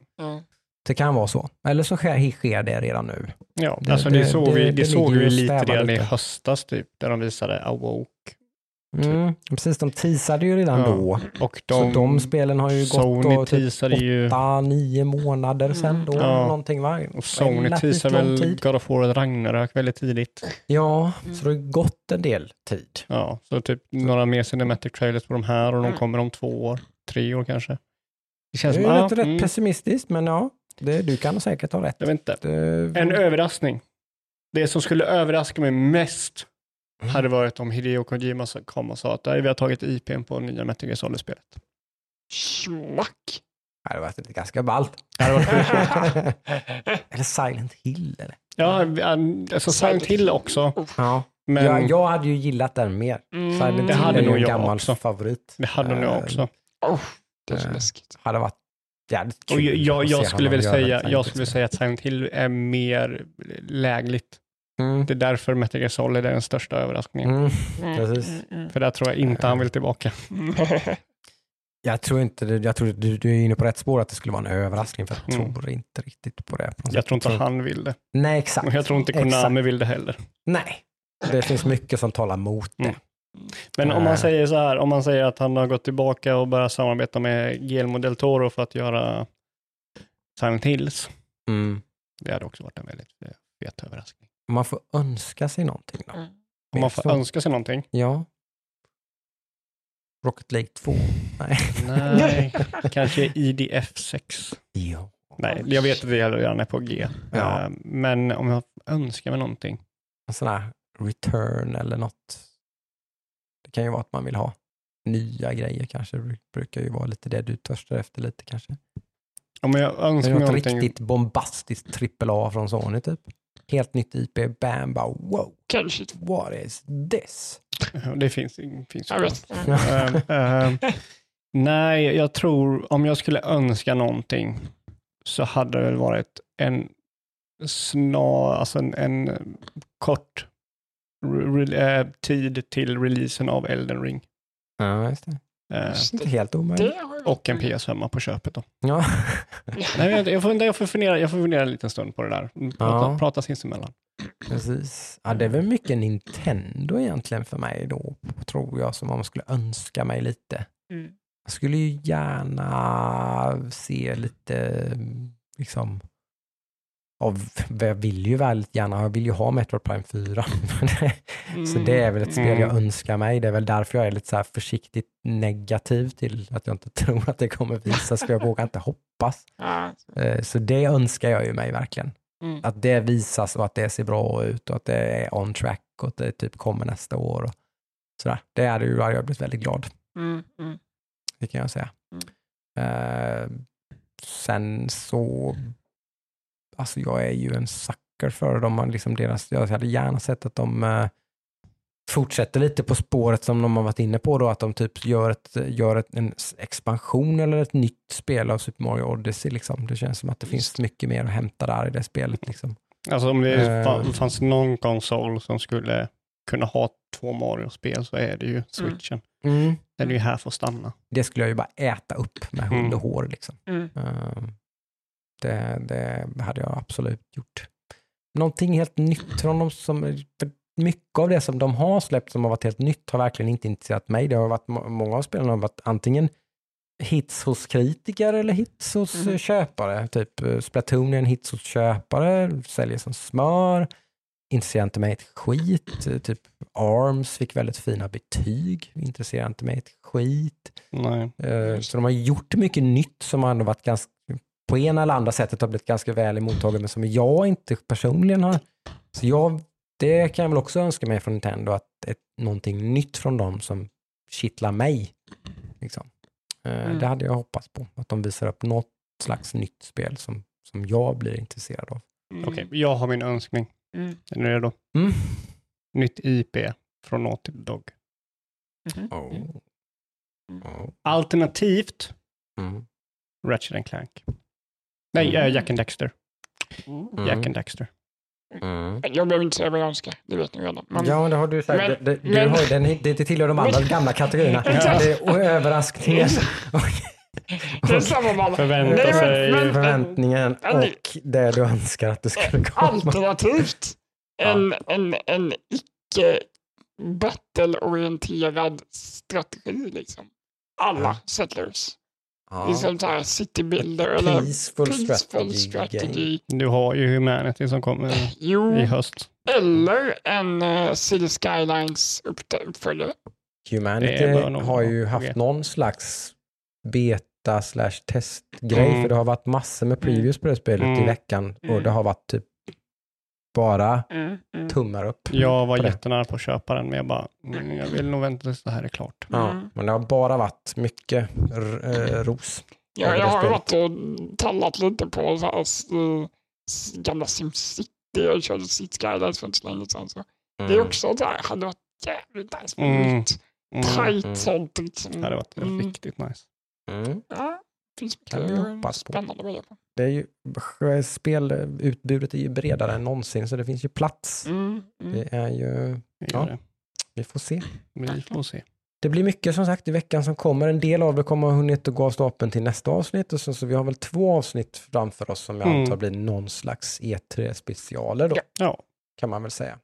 Mm. Det kan vara så. Eller så sker, sker det redan nu. ja, Det- alltså det, det- såg det- vi, det, det såg vi lite redan i lite. höstas typ, där de visade Awoke. Mm, precis, de teasade ju redan Ja. då. Och så de, de spelen har ju Sony gått och typ teasade ju, åtta, nio månader sedan då. Ja. Någonting va? och Sony teasade väl. God of War och Ragnarök väldigt tidigt. Ja, Mm. så det har gått en del tid. Ja, så typ några mer cinematic trailers på de här och de Mm. kommer om två år, tre år kanske. Det Det känns är som, ju ah, rätt, rätt mm, pessimistiskt, men ja, det, du kan säkert ha rätt. jag vet inte. Det, En överraskning. Det som skulle överraska mig mest Mm. hade varit om Hideo Kojima så- kom och sa att "Nej, vi har tagit IPn på nya Metal Gear Solid-spelet. Smack. det hade varit ganska ballt. Eller Silent Hill eller? Ja, alltså Silent Hill också, Ja, men jag, jag hade ju gillat den mer. Mm. Silent Det Hill hade är ju nog en gammal också. favorit. det hade nog jag Eh, också. Oh, det är för Eh, läskigt. Hade varit jävligt kul Och jag, jag, jag skulle med säga, jag skulle säga att Silent Hill är mer lägligt. Mm. Det är därför Metal Gear Solid är den största överraskningen. Mm. Mm, Precis. mm, mm. För där tror jag inte han vill tillbaka. Jag tror inte jag tror du, du är inne på rätt spår att det skulle vara en överraskning för jag Mm. tror inte riktigt på det. På Jag tror inte han vill det. Nej, exakt. Och jag tror inte Konami Exakt. vill det heller. Nej, det finns mycket som talar mot det. Men om man säger så här, om man säger att han har gått tillbaka och börjat samarbeta med Guillermo del Toro för att göra Silent Hills. Mm. Det hade också varit en väldigt eh, fet överraskning. Om man får önska sig någonting då? Mm. Om man får Så. önska sig någonting. Ja. Rocket League 2? Nej. Nej, kanske IDF 6. Ja. Nej, jag vet att det redan är på G. Ja. Eh, Men om jag önskar mig någonting. En sån här return eller något. Det kan ju vara att man vill ha nya grejer kanske. Det brukar ju vara lite det du törstar efter lite kanske. Om jag Det önskar något någonting. riktigt bombastiskt trippel A från Sony typ. Helt nytt IP, bam, bara wow, Kanske. what is this? Det finns, finns Jag vet. Eh, eh, nej, jag tror om jag skulle önska någonting så hade det väl varit en snar, alltså en, en kort re, re, eh, tid till releasen av Elden Ring. Ja, just det. Eh, Inte helt omöjligt. Det och en PS5 på köpet då. Ja. Nej, jag, jag, får, jag, får fundera, jag får fundera en liten stund på det där. Prata, Ja. prata sinsemellan. Precis. Ja, det är väl mycket Nintendo egentligen för mig då, tror jag, som man skulle önska mig lite. Mm. Jag skulle ju gärna se lite, liksom, av, jag vill ju väldigt gärna, jag vill ju ha Metroid Prime 4. så det är väl ett spel jag Mm. önskar mig. Det är väl därför jag är lite så här försiktigt negativ till att jag inte tror att det kommer visas, för jag vågar inte hoppas. Ja. Eh, Så det önskar jag ju mig verkligen. Mm. Att det visas och att det ser bra ut och att det är on track och att det typ kommer nästa år. Och sådär. Det hade ju jag blivit väldigt glad, Mm. Mm. det kan jag säga. Eh, sen så, alltså jag är ju en sucker för dem. Man Liksom deras, jag hade gärna sett att de eh, fortsätter lite på spåret som de har varit inne på då, att de typ gör, ett, gör ett, en expansion eller ett nytt spel av Super Mario Odyssey. Liksom. Det känns som att det finns mycket mer att hämta där i det spelet. Liksom. Alltså om det fa- fanns någon konsol som skulle kunna ha två Mario-spel så är det ju switchen. Mm. Den är ju här för att stanna. Det skulle jag ju bara äta upp med hull och hår. Liksom. Mm. Eh, Det, det hade jag absolut gjort. Någonting helt nytt från dem som, för mycket av det som de har släppt som har varit helt nytt har verkligen inte intresserat mig. Det har varit, må- många av spelen har varit antingen hits hos kritiker eller hits hos Mhm. eh, köpare. Typ eh, Splatoon är en hits hos köpare, säljer som smör. Intresserar inte mig ett skit. Eh, Typ Arms fick väldigt fina betyg. Intresserar inte mig ett skit. Nej. Så de har gjort mycket nytt som har ändå varit ganska, på ena eller andra sättet har blivit ganska väl emottaget, men som jag inte personligen har. Så jag, det kan jag väl också önska mig från Nintendo, att ett, någonting nytt från dem som kittlar mig. Liksom. Eh, Mm. Det hade jag hoppats på, att de visar upp något slags nytt spel som, som jag blir intresserad av. Mm. Okej, jag har min önskning. Mm. Är ni redo? Mm. Nytt IP från Naughty Dog. Mhm. Oh. Mm. Oh. Alternativt Mm. Ratchet and Clank. Nej, Mm. äh, Jack and Dexter. Mm. Jack and Dexter. Mm. Jag behöver inte säga vad jag önskar, det vet ni redan. Men, Ja, men det har du sagt. Men- det, det, du men- har, ju den, det, det tillhör de andra gamla kategorierna. Det är överraskningar. det är samma man. Förvänta Nej, men- sig... men- förväntningen men- och det du önskar att det skulle komma. Alternativt en, en, en icke battle-orienterad strategi. Liksom. Alla Ja. settlers. Ja. Liksom så här citybuilder eller Peaceful, peaceful strategy, strategy. Du har ju Humanity som kommer Jo, i höst. eller en uh, City Skylines upp- uppföljare. Humanity Det har ju haft okej. någon slags beta slash testgrej Mm. för det har varit massor med previews på det spelet i Mm. veckan och Mm. det har varit typ bara Mm, mm. tummar upp. Jag var det. jättenära på att köpa den, men jag bara, mm, jag vill nog vänta tills det här är klart. Ja, Mm. men det har bara varit mycket r- eh, ros. Ja, jag det har varit och tallat lite på så här, gamla SimCity. Jag körde City Skylines för inte så länge sedan. Så Det är också så här, hade varit jävligt nice med Mm. nytt. Mm. Tajt Mm. sånt. Liksom. Det hade varit Mm. riktigt nice. Mm. Ja, finns Kan vi hoppas på. spännande grejer på. Det är ju, spelutbudet är ju bredare än någonsin så det finns ju plats. Mm, mm. Det är ju, Ja. det. vi får se. Vi får se. Det blir mycket som sagt i veckan som kommer. En del av det kommer ha hunnit att gå av stapeln till nästa avsnitt. Och så, så vi har väl två avsnitt framför oss som jag Mm. antar blir någon slags E3-specialer då, Ja, kan man väl säga.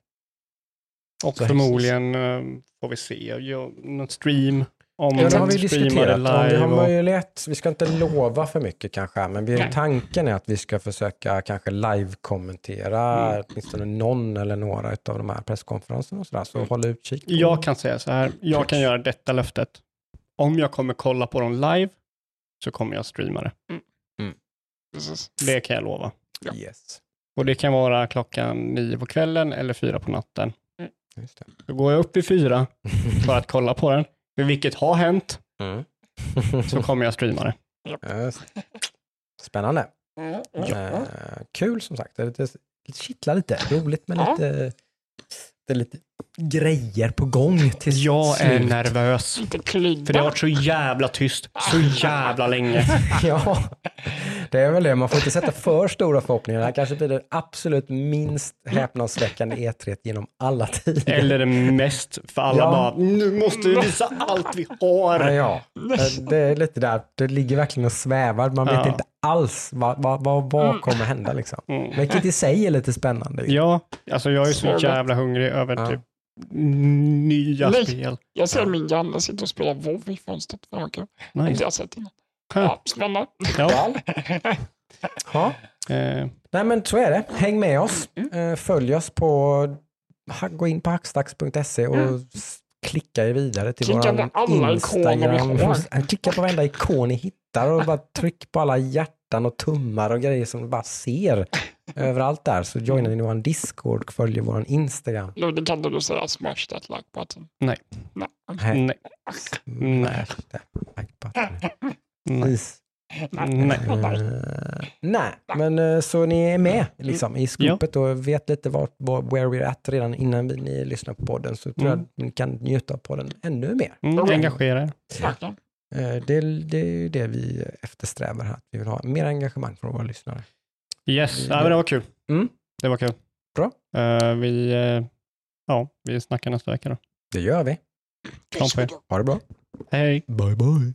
och Så förmodligen eh, får vi se ja, någon stream. Om Ja, det har vi diskuterat. det Om vi har live. Och, möjlighet, vi ska inte lova för mycket kanske, men vi, tanken är att vi ska försöka kanske live-kommentera Mm. åtminstone någon eller några av de här presskonferenserna och sådär. Så Mm. håll utkik. på- jag kan säga så här, jag kan göra detta löftet. Om jag kommer kolla på dem live så kommer jag streama det. Precis. Det kan jag lova. Ja. Yes. Och det kan vara klockan nio på kvällen eller fyra på natten. Just det. Då går jag upp i fyra för att kolla på den. Vilket har hänt, Mm. så kommer jag streama det. Spännande. Mm, Eh, kul som sagt. Det, det, det kittlar lite. Roligt med Ja. lite, det är lite grejer på gång till Jag är slut. nervös. Lite klydda. För det har varit så jävla tyst så jävla länge. Ja, det är väl det. Man får inte sätta för stora förhoppningar. Det här kanske blir det absolut minst häpnadsväckande E3 genom alla tider. Eller det mest, för alla Ja. bara, nu måste vi visa allt vi Ja, har. ja. det är lite där. Det ligger verkligen och svävar. Man vet Ja. inte alls vad, vad, vad, vad kommer hända. Liksom. Mm. Vilket i sig är lite spännande. Ja, alltså jag är så Så jävla hungrig över Ja. typ nya Nej. spel. Jag ser Ja. min granne sitta och spela WoW i fönstret. Fan vad kul. Inte jag sett innan. Ja, spännande. Ja. Ja. Eh, Nej men så är det. Häng med oss. Eh, Följ oss på, gå in på hackstacks.se och Mm. klicka er vidare till Klicka våran på alla Instagram. Klicka på varenda ikon ni hittar och bara tryck på alla hjärtan och tummar och grejer som du bara ser överallt där. Så joinar ni vår Discord och följer vår Instagram. Ludde, kan du säga smash that like button? Nej. Nej. Nej. nej, Nej. Like button. Nej, Precis. nej. Eh, nej, men eh, så ni är med liksom, i skopet och vet lite vart, var, where we're at redan innan vi- ni lyssnar på podden så tror Mm. jag att ni kan njuta av podden ännu mer. Mm, engagera er. Eh, det, det är ju det vi eftersträvar här. Vi vill ha mer engagemang från våra lyssnare. Yes, ja, men det var kul. Mm. Det var kul. Bra. Eh, vi, eh, ja, vi snackar nästa vecka då. Det gör vi. Kram på er. Ha det bra. Hej. Bye bye.